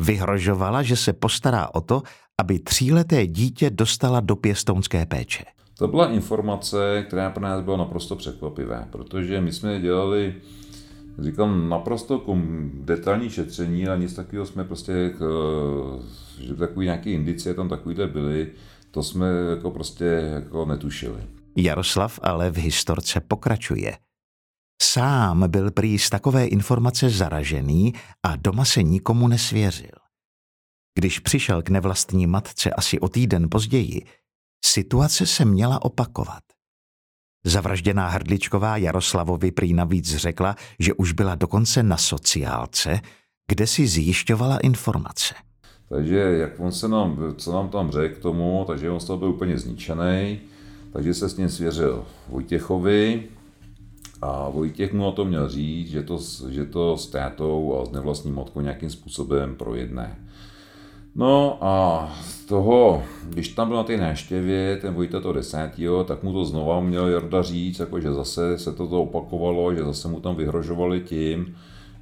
Vyhrožovala, že se postará o to, aby tříleté dítě dostala do pěstounské péče. To byla informace, která pro nás byla naprosto překvapivá, protože my jsme dělali, říkám, naprosto detailní šetření, ale nic takového jsme prostě, že takový nějaký indicie tam takovýhle byly, to jsme jako prostě jako netušili. Jaroslav ale v historce pokračuje. Sám byl prý z takové informace zaražený a doma se nikomu nesvěřil. Když přišel k nevlastní matce asi o týden později, Situace se měla opakovat. Zavražděná hrdličková Jaroslavovi prý navíc řekla, že už byla dokonce na sociálce, kde si zjišťovala informace. Takže jak on se nám, co nám tam řekl k tomu, takže on z toho byl úplně zničený, takže se s ním svěřil Vojtěchovi a Vojtěch mu o to měl říct, že to, že to s tátou a s nevlastní matkou nějakým způsobem projedne. No a toho, když tam byl na té náštěvě, ten Vojta to desátýho, tak mu to znova měl Jarda říct, jako že zase se to opakovalo, že zase mu tam vyhrožovali tím,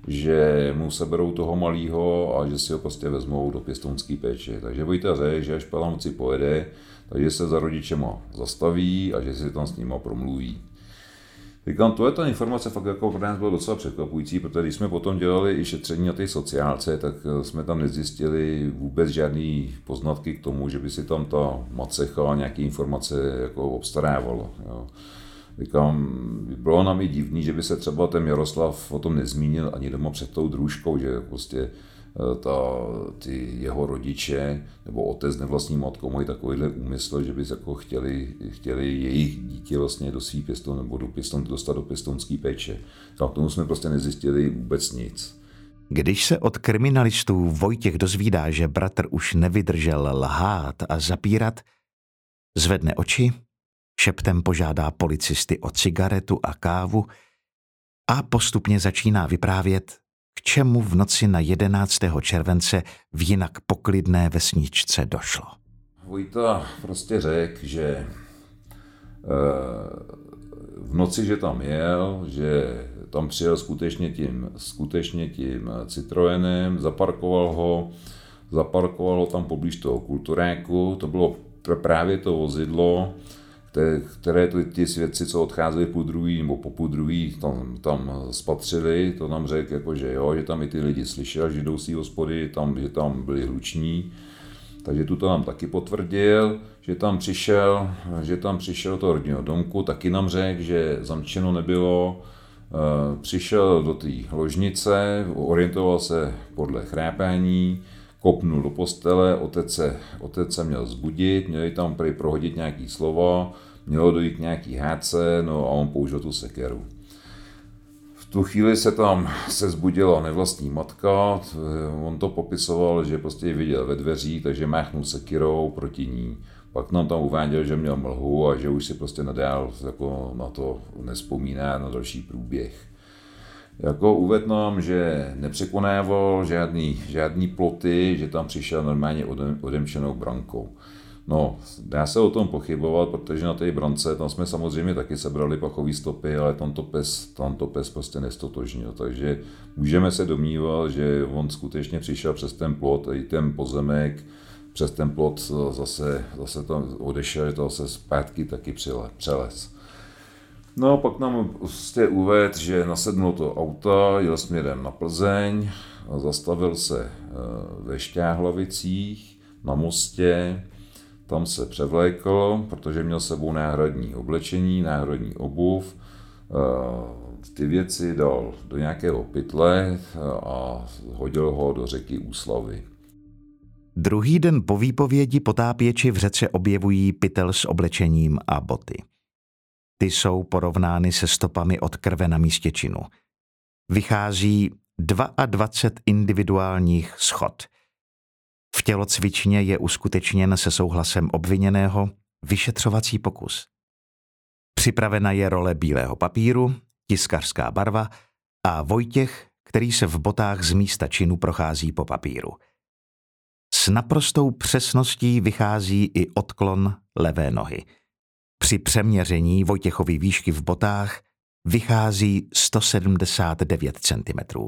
že mu seberou toho malého a že si ho prostě vezmou do pěstounské péče. Takže Vojta řekl, že až Pelamoci pojede, takže se za rodičema zastaví a že si tam s nima promluví. Říkám, to je ta informace fakt jako pro nás bylo docela překvapující, protože když jsme potom dělali i šetření na té sociálce, tak eh, jsme tam nezjistili vůbec žádný poznatky k tomu, že by si tam ta macecha nějaké informace jako obstarávalo. Jo. Říkám, bylo nám i divný, že by se třeba ten Jaroslav o tom nezmínil ani doma před tou družkou, že prostě ta, ty jeho rodiče nebo otec nevlastní matkou mají takovýhle úmysl, že by jako chtěli, chtěli jejich dítě vlastně do svý pěston nebo do pěston, dostat do pěstonské péče. A k tomu jsme prostě nezjistili vůbec nic. Když se od kriminalistů Vojtěch dozvídá, že bratr už nevydržel lhát a zapírat, zvedne oči, šeptem požádá policisty o cigaretu a kávu a postupně začíná vyprávět, k čemu v noci na 11. července v jinak poklidné vesničce došlo. Vojta prostě řekl, že eh, v noci, že tam jel, že tam přijel skutečně tím, skutečně tím Citroenem, zaparkoval ho, zaparkoval ho tam poblíž toho kulturáku, to bylo právě to vozidlo, které ty, ty svědci, co odcházeli po druhý nebo po půl druhý, tam, tam spatřili, to nám řekl, jako, že jo, že tam i ty lidi slyšeli, z hospody, tam, že tam byli hluční. Takže tu to nám taky potvrdil, že tam přišel, že tam přišel do toho rodinného domku, taky nám řekl, že zamčeno nebylo, eh, přišel do té ložnice, orientoval se podle chrápání, kopnul do postele, otec se, otec se měl zbudit, měli tam prý prohodit nějaký slovo, mělo dojít nějaký hádce, no a on použil tu sekeru. V tu chvíli se tam se zbudila nevlastní matka, on to popisoval, že prostě ji viděl ve dveřích, takže máchnul sekirou proti ní. Pak nám tam uváděl, že měl mlhu a že už si prostě nadál jako na to nespomíná na další průběh. Jako uvedl nám, že nepřekonával žádný, žádný ploty, že tam přišel normálně odem, odemčenou brankou. No, dá se o tom pochybovat, protože na té brance tam jsme samozřejmě taky sebrali pachový stopy, ale tam to pes, tam to pes prostě nestotožnil. Takže můžeme se domnívat, že on skutečně přišel přes ten plot, i ten pozemek, přes ten plot zase, zase tam odešel, že to zase zpátky taky přeles. No, pak nám prostě uved, že nasednul to auta, jel směrem na Plzeň, zastavil se eh, ve Šťáhlavicích na mostě, tam se převlékl, protože měl sebou náhradní oblečení, náhradní obuv, eh, ty věci dal do nějakého pytle eh, a hodil ho do řeky Úslavy. Druhý den po výpovědi potápěči v řece objevují pytel s oblečením a boty. Ty jsou porovnány se stopami od krve na místě činu. Vychází 22 individuálních schod. V tělocvičně je uskutečněn se souhlasem obviněného vyšetřovací pokus. Připravena je role bílého papíru, tiskařská barva a Vojtěch, který se v botách z místa činu prochází po papíru. S naprostou přesností vychází i odklon levé nohy – při přeměření Vojtěchovy výšky v botách vychází 179 cm.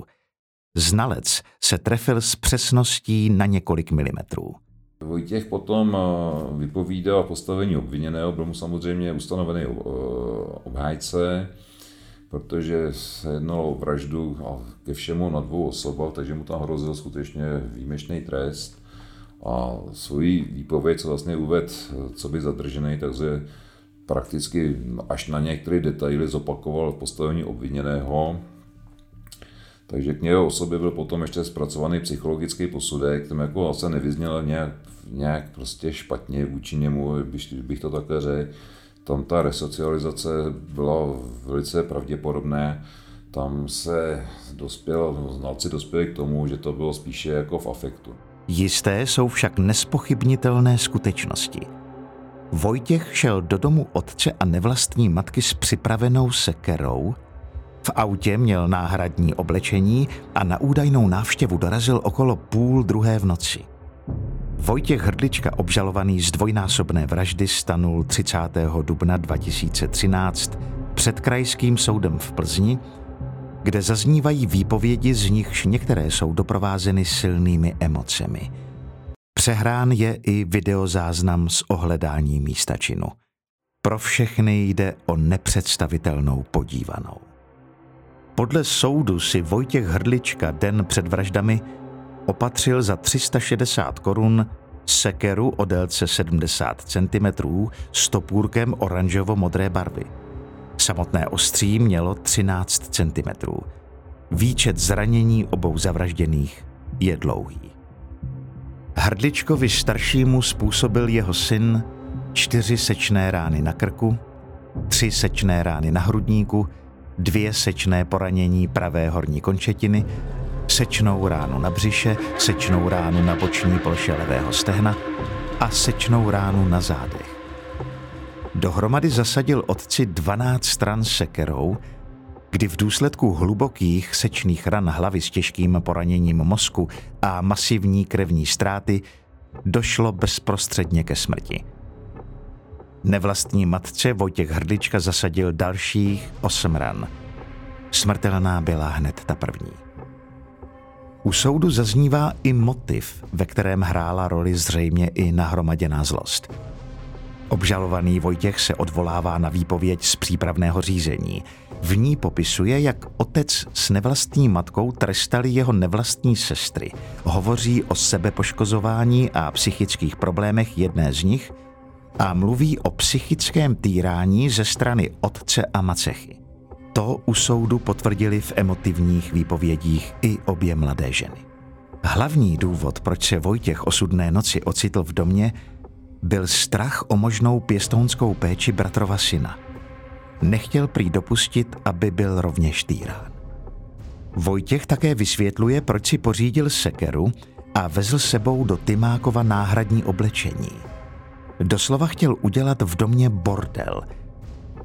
Znalec se trefil s přesností na několik milimetrů. Vojtěch potom eh, vypovídal postavení obviněného, byl mu samozřejmě ustanovený eh, obhájce, protože se jednalo o vraždu a ke všemu na dvou osobách, takže mu tam hrozil skutečně výjimečný trest. A svoji výpověď, co vlastně uved, co by zadržený, takže prakticky až na některé detaily zopakoval v postavení obviněného. Takže k něho osobě byl potom ještě zpracovaný psychologický posudek, který jako asi nevyzněl nějak, nějak prostě špatně vůči němu, bych, bych to takhle řekl. Tam ta resocializace byla velice pravděpodobná. Tam se dospěl, znalci dospěli k tomu, že to bylo spíše jako v afektu. Jisté jsou však nespochybnitelné skutečnosti – Vojtěch šel do domu otce a nevlastní matky s připravenou sekerou. V autě měl náhradní oblečení a na údajnou návštěvu dorazil okolo půl druhé v noci. Vojtěch Hrdlička, obžalovaný z dvojnásobné vraždy, stanul 30. dubna 2013 před krajským soudem v Plzni, kde zaznívají výpovědi, z nichž některé jsou doprovázeny silnými emocemi. Přehrán je i videozáznam z ohledání místa činu. Pro všechny jde o nepředstavitelnou podívanou. Podle soudu si Vojtěch Hrdlička den před vraždami opatřil za 360 korun sekeru o délce 70 cm s topůrkem oranžovo-modré barvy. Samotné ostří mělo 13 cm. Výčet zranění obou zavražděných je dlouhý. Hrdličkovi staršímu způsobil jeho syn čtyři sečné rány na krku, tři sečné rány na hrudníku, dvě sečné poranění pravé horní končetiny, sečnou ránu na břiše, sečnou ránu na boční ploše levého stehna a sečnou ránu na zádech. Dohromady zasadil otci 12 stran sekerou, kdy v důsledku hlubokých sečných ran hlavy s těžkým poraněním mozku a masivní krevní ztráty došlo bezprostředně ke smrti. Nevlastní matce Vojtěch Hrdlička zasadil dalších osm ran. Smrtelná byla hned ta první. U soudu zaznívá i motiv, ve kterém hrála roli zřejmě i nahromaděná zlost. Obžalovaný Vojtěch se odvolává na výpověď z přípravného řízení. V ní popisuje, jak otec s nevlastní matkou trestali jeho nevlastní sestry. Hovoří o sebepoškozování a psychických problémech jedné z nich a mluví o psychickém týrání ze strany otce a macechy. To u soudu potvrdili v emotivních výpovědích i obě mladé ženy. Hlavní důvod, proč se Vojtěch osudné noci ocitl v domě, byl strach o možnou pěstounskou péči bratrova syna. Nechtěl prý dopustit, aby byl rovněž týrán. Vojtěch také vysvětluje, proč si pořídil sekeru a vezl sebou do Tymákova náhradní oblečení. Doslova chtěl udělat v domě bordel.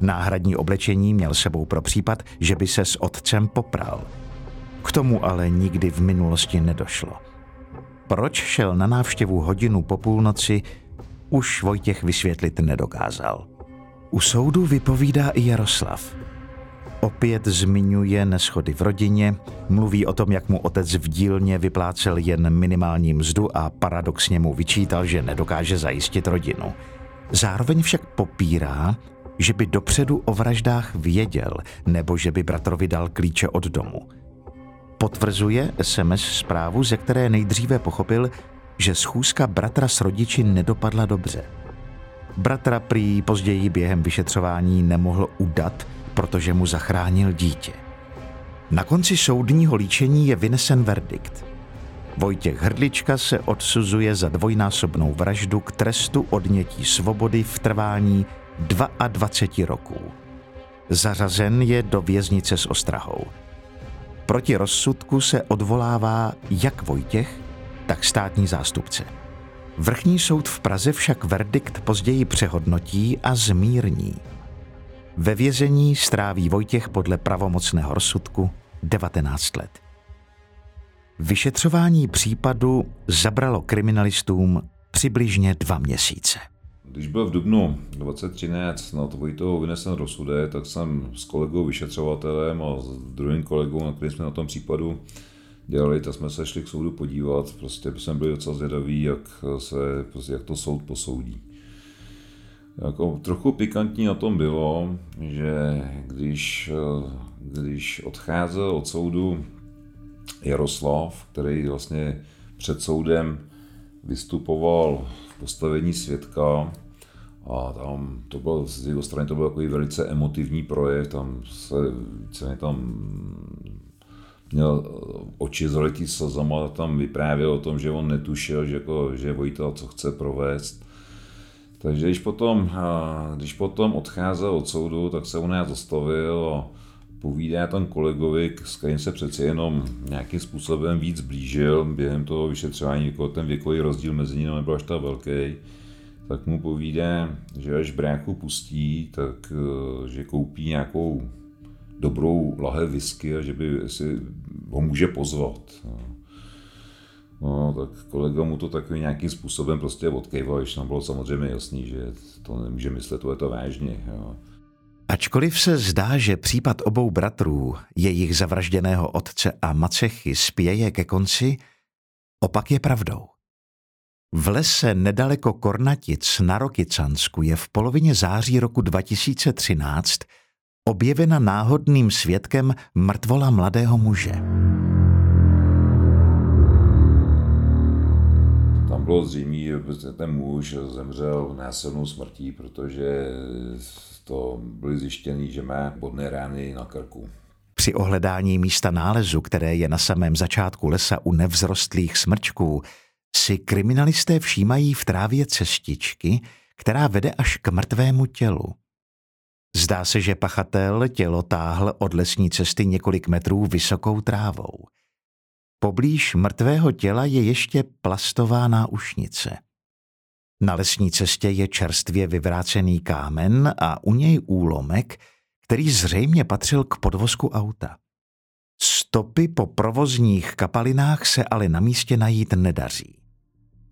Náhradní oblečení měl sebou pro případ, že by se s otcem popral. K tomu ale nikdy v minulosti nedošlo. Proč šel na návštěvu hodinu po půlnoci, už Vojtěch vysvětlit nedokázal. U soudu vypovídá i Jaroslav. Opět zmiňuje neschody v rodině, mluví o tom, jak mu otec v dílně vyplácel jen minimální mzdu a paradoxně mu vyčítal, že nedokáže zajistit rodinu. Zároveň však popírá, že by dopředu o vraždách věděl nebo že by bratrovi dal klíče od domu. Potvrzuje SMS zprávu, ze které nejdříve pochopil, že schůzka bratra s rodiči nedopadla dobře. Bratra prý později během vyšetřování nemohl udat, protože mu zachránil dítě. Na konci soudního líčení je vynesen verdikt. Vojtěch Hrdlička se odsuzuje za dvojnásobnou vraždu k trestu odnětí svobody v trvání 22 roků. Zařazen je do věznice s ostrahou. Proti rozsudku se odvolává jak Vojtěch, tak státní zástupce. Vrchní soud v Praze však verdikt později přehodnotí a zmírní. Ve vězení stráví Vojtěch podle pravomocného rozsudku 19 let. Vyšetřování případu zabralo kriminalistům přibližně dva měsíce. Když byl v dubnu 2013 na Vojtovo vynesen rozsudek, tak jsem s kolegou vyšetřovatelem a s druhým kolegou, na kterým jsme na tom případu dělali, tak jsme se šli k soudu podívat. Prostě jsme byli docela zvědaví, jak, se, prostě jak to soud posoudí. Jako, trochu pikantní na tom bylo, že když, když odcházel od soudu Jaroslav, který vlastně před soudem vystupoval v postavení svědka, a tam to bylo, z jeho strany to byl takový velice emotivní projev, tam se více tam měl oči zalitý slzama, tam vyprávěl o tom, že on netušil, že, jako, že Vojta co chce provést. Takže když potom, když potom odcházel od soudu, tak se u nás zastavil a povídá tam kolegovi, s kterým se přeci jenom nějakým způsobem víc blížil během toho vyšetřování, jako ten věkový rozdíl mezi nimi nebyl až tak velký, tak mu povídá, že až bráchu pustí, tak že koupí nějakou dobrou lahev whisky a že by si ho může pozvat. No, tak kolega mu to takový nějakým způsobem prostě odkejval, když nám bylo samozřejmě jasný, že to nemůže myslet, to je to vážně. Jo. Ačkoliv se zdá, že případ obou bratrů, jejich zavražděného otce a macechy spěje ke konci, opak je pravdou. V lese nedaleko Kornatic na Rokycansku je v polovině září roku 2013 objevena náhodným svědkem mrtvola mladého muže. Tam bylo zřejmé, že ten muž zemřel násilnou smrtí, protože to byly zjištěný, že má bodné rány na krku. Při ohledání místa nálezu, které je na samém začátku lesa u nevzrostlých smrčků, si kriminalisté všímají v trávě cestičky, která vede až k mrtvému tělu. Zdá se, že pachatel tělo táhl od lesní cesty několik metrů vysokou trávou. Poblíž mrtvého těla je ještě plastová náušnice. Na lesní cestě je čerstvě vyvrácený kámen a u něj úlomek, který zřejmě patřil k podvozku auta. Stopy po provozních kapalinách se ale na místě najít nedaří.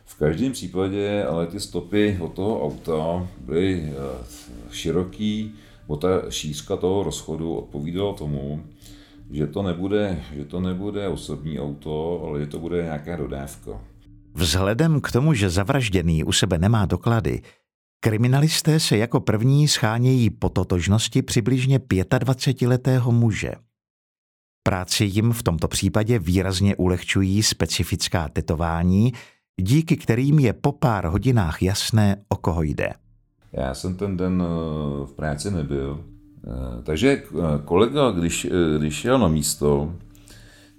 V každém případě ale ty stopy od toho auta byly eh, široký, bo ta šířka toho rozchodu odpovídala tomu, že to nebude, že to nebude osobní auto, ale že to bude nějaká dodávka. Vzhledem k tomu, že zavražděný u sebe nemá doklady, kriminalisté se jako první schánějí po totožnosti přibližně 25-letého muže. Práci jim v tomto případě výrazně ulehčují specifická tetování, díky kterým je po pár hodinách jasné, o koho jde. Já jsem ten den eh, v práci nebyl, eh, takže eh, kolega, když, když jel na místo,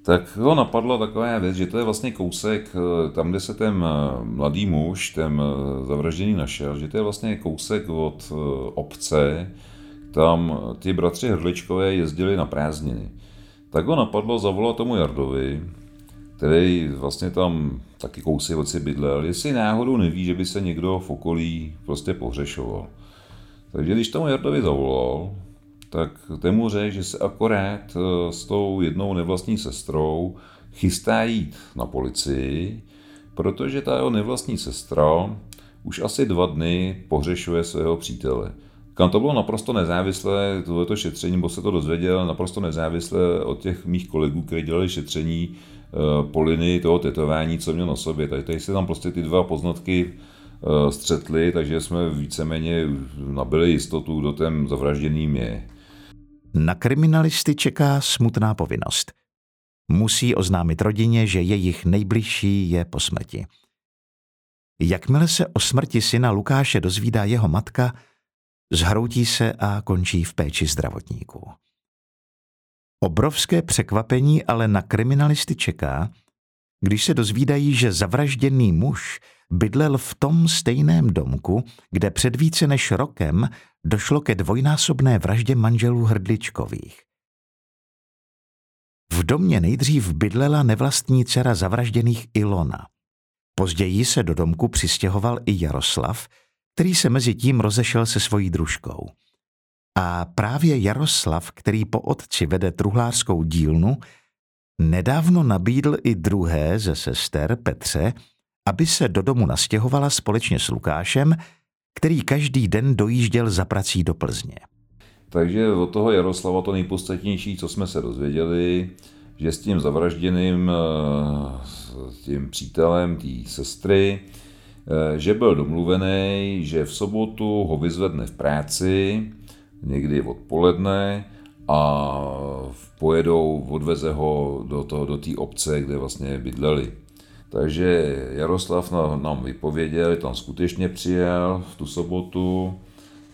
tak ho napadla taková věc, že to je vlastně kousek, tam, kde se ten mladý muž, ten zavražděný našel, že to je vlastně kousek od obce, tam ty bratři Hrdličkové jezdili na prázdniny. Tak ho napadlo zavolat tomu Jardovi, který vlastně tam taky kousy od si bydlel, jestli náhodou neví, že by se někdo v okolí prostě pohřešoval. Takže když tomu Jardovi zavolal, tak temu řekl, že se akorát eh, s tou jednou nevlastní sestrou chystá jít na policii, protože ta jeho nevlastní sestra už asi dva dny pohřešuje svého přítele. Kam to bylo naprosto nezávislé, tohleto šetření, bo se to dozvěděl naprosto nezávislé od těch mých kolegů, kteří dělali šetření po linii toho tetování, co měl na sobě. Tady, tady se tam prostě ty dva poznatky eh, střetly, takže jsme víceméně nabili jistotu, kdo ten zavražděným je. Na kriminalisty čeká smutná povinnost. Musí oznámit rodině, že jejich nejbližší je po smrti. Jakmile se o smrti syna Lukáše dozvídá jeho matka, zhroutí se a končí v péči zdravotníků. Obrovské překvapení ale na kriminalisty čeká, když se dozvídají, že zavražděný muž bydlel v tom stejném domku, kde před více než rokem došlo ke dvojnásobné vraždě manželů Hrdličkových. V domě nejdřív bydlela nevlastní dcera zavražděných Ilona. Později se do domku přistěhoval i Jaroslav, který se mezi tím rozešel se svojí družkou. A právě Jaroslav, který po otci vede truhlářskou dílnu, nedávno nabídl i druhé ze sester Petře, aby se do domu nastěhovala společně s Lukášem, který každý den dojížděl za prací do Plzně. Takže od toho Jaroslava to nejpodstatnější, co jsme se dozvěděli, že s tím zavražděným eh, s tím přítelem té sestry, eh, že byl domluvený, že v sobotu ho vyzvedne v práci, někdy odpoledne a pojedou, odveze ho do té do obce, kde vlastně bydleli. Takže Jaroslav nám vypověděl, tam skutečně přijel v tu sobotu,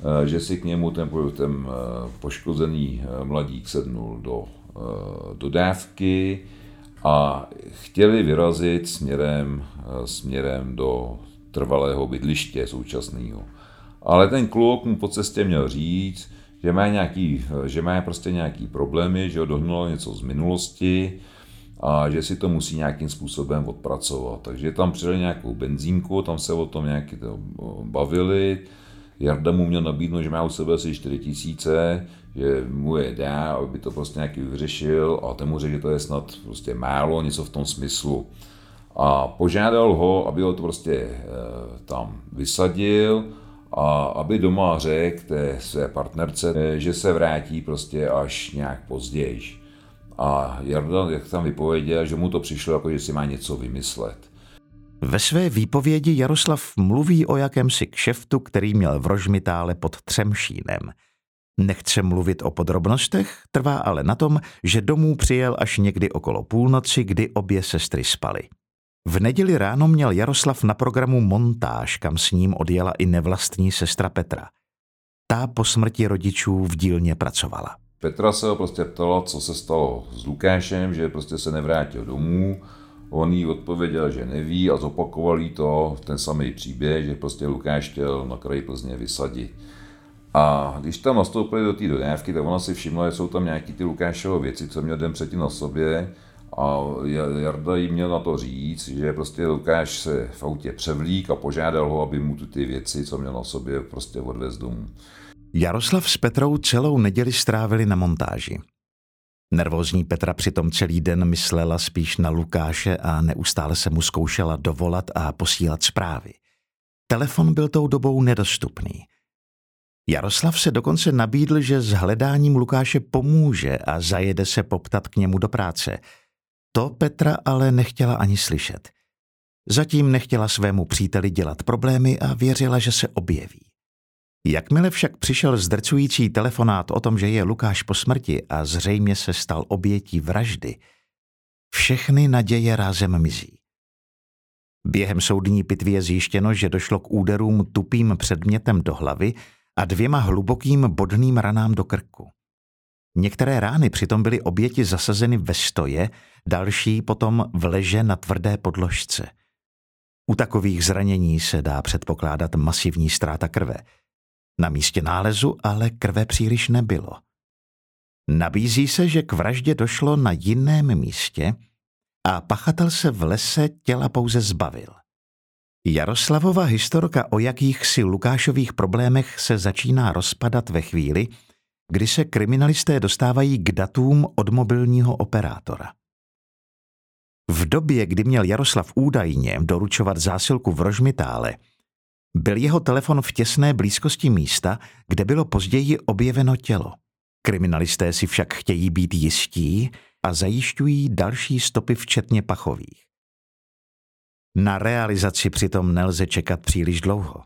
eh, že si k němu ten, ten eh, poškozený eh, mladík sednul do dodávky a chtěli vyrazit směrem, směrem do trvalého bydliště současného. Ale ten kluk mu po cestě měl říct, že má, nějaký, že má prostě nějaký problémy, že ho dohnulo něco z minulosti a že si to musí nějakým způsobem odpracovat. Takže tam přijeli nějakou benzínku, tam se o tom nějaký to bavili, Jarda mu měl nabídnout, že má u sebe asi 4 tisíce, že mu je dá, aby to prostě nějaký vyřešil a ten mu řekl, že to je snad prostě málo, něco v tom smyslu. a požádal ho, aby ho to prostě tam vysadil a aby doma řekl té své partnerce, že se vrátí prostě až nějak později. A Jarda, jak tam vypověděl, že mu to přišlo jako, že si má něco vymyslet. Ve své výpovědi Jaroslav mluví o jakémsi kšeftu, který měl v Rožmitále pod Třemšínem. Nechce mluvit o podrobnostech, trvá ale na tom, že domů přijel až někdy okolo půlnoci, kdy obě sestry spaly. V neděli ráno měl Jaroslav na programu montáž, kam s ním odjela i nevlastní sestra Petra. Ta po smrti rodičů v dílně pracovala. Petra se ho prostě ptala, co se stalo s Lukášem, že prostě se nevrátil domů. On jí odpověděl, že neví a zopakoval jí to, ten samý příběh, že prostě Lukáš chtěl na kraji Plzně vysadit. A když tam nastoupili do té dodávky, tak ona si všimla, že jsou tam nějaký ty Lukášovo věci, co měl den předtím na sobě. A Jarda jí měl na to říct, že prostě Lukáš se v autě převlík a požádal ho, aby mu tu ty věci, co měl na sobě, prostě odvez domů. Jaroslav s Petrou celou neděli strávili na montáži. Nervózní Petra přitom celý den myslela spíš na Lukáše a neustále se mu zkoušela dovolat a posílat zprávy. Telefon byl tou dobou nedostupný. Jaroslav se dokonce nabídl, že s hledáním Lukáše pomůže a zajede se poptat k němu do práce. To Petra ale nechtěla ani slyšet. Zatím nechtěla svému příteli dělat problémy a věřila, že se objeví. Jakmile však přišel zdrcující telefonát o tom, že je Lukáš po smrti a zřejmě se stal obětí vraždy, všechny naděje rázem mizí. Během soudní pitvy je zjištěno, že došlo k úderům tupým předmětem do hlavy a dvěma hlubokým bodným ranám do krku. Některé rány přitom byly oběti zasazeny ve stoje, další potom v leže na tvrdé podložce. U takových zranění se dá předpokládat masivní ztráta krve – na místě nálezu ale krve příliš nebylo. Nabízí se, že k vraždě došlo na jiném místě a pachatel se v lese těla pouze zbavil. Jaroslavova historka o jakýchsi Lukášových problémech se začíná rozpadat ve chvíli, kdy se kriminalisté dostávají k datům od mobilního operátora. V době, kdy měl Jaroslav údajně doručovat zásilku v Rožmitále, byl jeho telefon v těsné blízkosti místa, kde bylo později objeveno tělo. Kriminalisté si však chtějí být jistí a zajišťují další stopy včetně pachových. Na realizaci přitom nelze čekat příliš dlouho.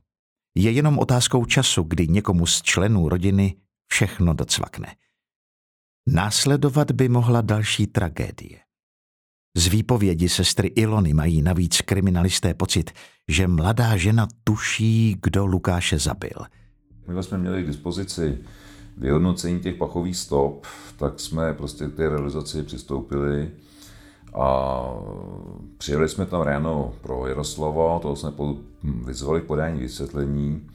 Je jenom otázkou času, kdy někomu z členů rodiny všechno docvakne. Následovat by mohla další tragédie. Z výpovědi sestry Ilony mají navíc kriminalisté pocit, že mladá žena tuší, kdo Lukáše zabil. My jsme měli k dispozici vyhodnocení těch pachových stop, tak jsme prostě k té realizaci přistoupili a přijeli jsme tam ráno pro Jaroslava, toho jsme vyzvali k podání vysvětlení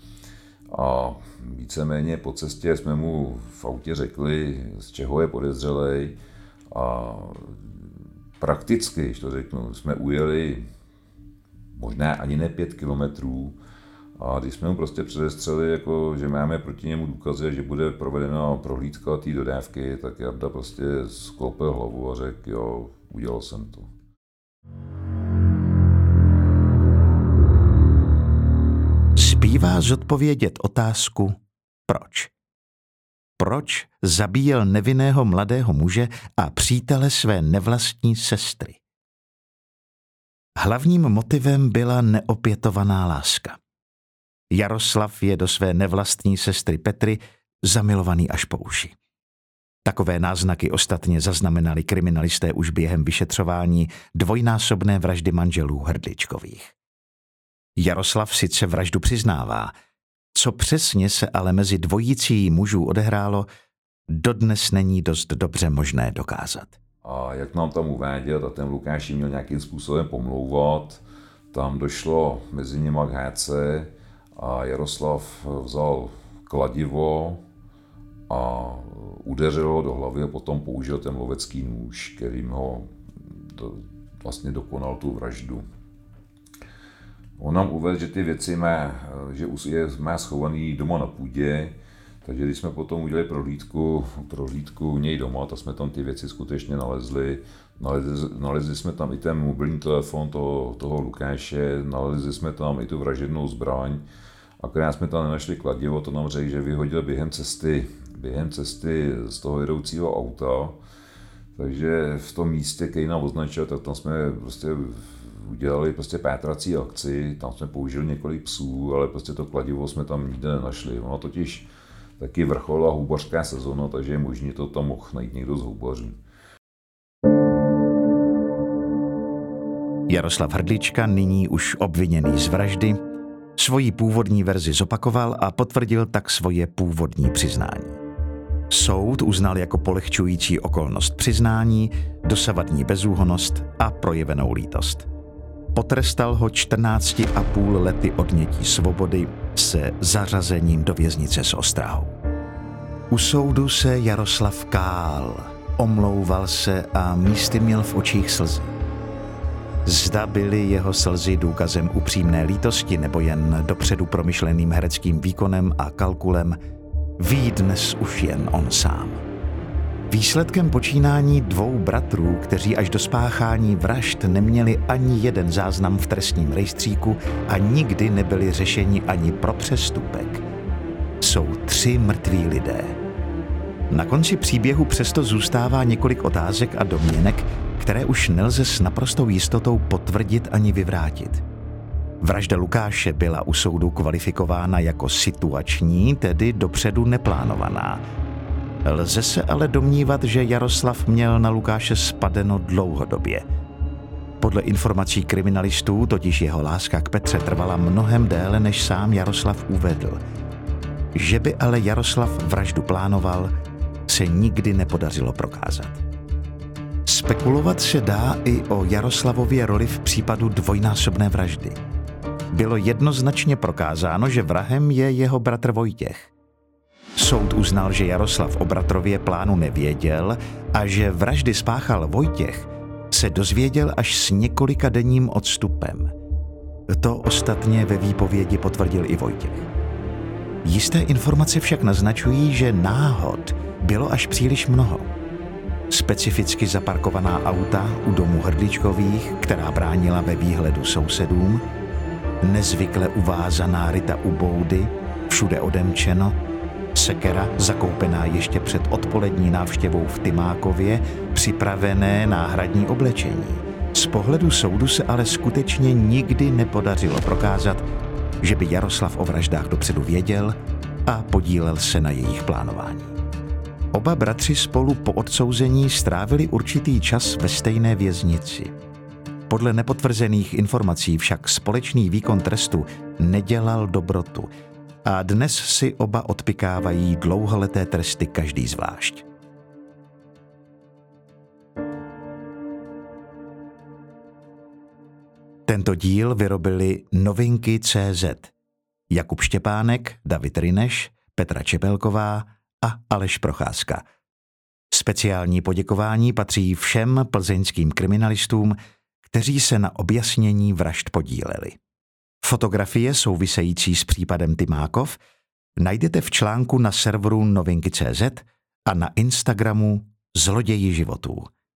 a víceméně po cestě jsme mu v autě řekli, z čeho je podezřelej a prakticky, když to řeknu, jsme ujeli možná ani ne pět kilometrů a když jsme mu prostě předestřeli, jako, že máme proti němu důkazy, že bude provedena prohlídka té dodávky, tak Jarda prostě sklopil hlavu a řekl, jo, udělal jsem to. Zbývá zodpovědět otázku, proč proč zabíjel nevinného mladého muže a přítele své nevlastní sestry. Hlavním motivem byla neopětovaná láska. Jaroslav je do své nevlastní sestry Petry zamilovaný až po uši. Takové náznaky ostatně zaznamenali kriminalisté už během vyšetřování dvojnásobné vraždy manželů Hrdličkových. Jaroslav sice vraždu přiznává, co přesně se ale mezi dvojicí mužů odehrálo, dodnes není dost dobře možné dokázat. A jak nám tam uváděl, tak ten Lukáš měl nějakým způsobem pomlouvat. Tam došlo mezi nimi k háce a Jaroslav vzal kladivo a udeřil ho do hlavy a potom použil ten lovecký nůž, kterým ho do, vlastně dokonal tu vraždu. On nám uvedl, že ty věci má, že je, má schovaný doma na půdě, Takže když jsme potom udělali prohlídku, prohlídku u něj doma, tak jsme tam ty věci skutečně nalezli. Nalezli, nalezli jsme tam i ten mobilní telefon toho, toho Lukáše, nalezli jsme tam i tu vražednou zbraň. Akorát jsme tam nenašli kladivo, to nám řekl, že vyhodil během cesty, během cesty z toho jedoucího auta. Takže v tom místě, který nám označil, tak tam jsme prostě udělali prostě pátrací akci, tam jsme použili několik psů, ale prostě to kladivo jsme tam nikde nenašli. Ono totiž taky vrchol a houbařská sezona, takže je možné to tam mohl najít někdo z houbařů. Jaroslav Hrdlička, nyní už obviněný z vraždy, svoji původní verzi zopakoval a potvrdil tak svoje původní přiznání. Soud uznal jako polehčující okolnost přiznání, dosavadní bezúhonost a projevenou lítost. Potrestal ho 14,5 lety odnětí svobody se zařazením do věznice s ostrahou. U soudu se Jaroslav kál, omlouval se a místy měl v očích slzy. Zda byly jeho slzy důkazem upřímné lítosti nebo jen dopředu promyšleným hereckým výkonem a kalkulem, ví dnes už jen on sám. Výsledkem počínání dvou bratrů, kteří až do spáchání vražd neměli ani jeden záznam v trestním rejstříku a nikdy nebyli řešeni ani pro přestupek, jsou tři mrtví lidé. Na konci příběhu přesto zůstává několik otázek a domněnek, které už nelze s naprostou jistotou potvrdit ani vyvrátit. Vražda Lukáše byla u soudu kvalifikována jako situační, tedy dopředu neplánovaná. Lze se ale domnívat, že Jaroslav měl na Lukáše spadeno dlouhodobě. Podle informací kriminalistů totiž jeho láska k Petře trvala mnohem déle, než sám Jaroslav uvedl. Že by ale Jaroslav vraždu plánoval, se nikdy nepodařilo prokázat. Spekulovat se dá i o Jaroslavově roli v případu dvojnásobné vraždy bylo jednoznačně prokázáno, že vrahem je jeho bratr Vojtěch. Soud uznal, že Jaroslav o bratrově plánu nevěděl a že vraždy spáchal Vojtěch, se dozvěděl až s několika denním odstupem. To ostatně ve výpovědi potvrdil i Vojtěch. Jisté informace však naznačují, že náhod bylo až příliš mnoho. Specificky zaparkovaná auta u domu Hrdličkových, která bránila ve výhledu sousedům, nezvykle uvázaná ryta u boudy, všude odemčeno, sekera zakoupená ještě před odpolední návštěvou v Tymákově, připravené náhradní oblečení. Z pohledu soudu se ale skutečně nikdy nepodařilo prokázat, že by Jaroslav o vraždách dopředu věděl a podílel se na jejich plánování. Oba bratři spolu po odsouzení strávili určitý čas ve stejné věznici – podle nepotvrzených informací však společný výkon trestu nedělal dobrotu a dnes si oba odpikávají dlouholeté tresty každý zvlášť. Tento díl vyrobili Novinky CZ. Jakub Štěpánek, David Rineš, Petra Čepelková a Aleš Procházka. Speciální poděkování patří všem plzeňským kriminalistům, kteří se na objasnění vražd podíleli. Fotografie související s případem Tymákov najdete v článku na serveru novinky.cz a na Instagramu Zloději životů.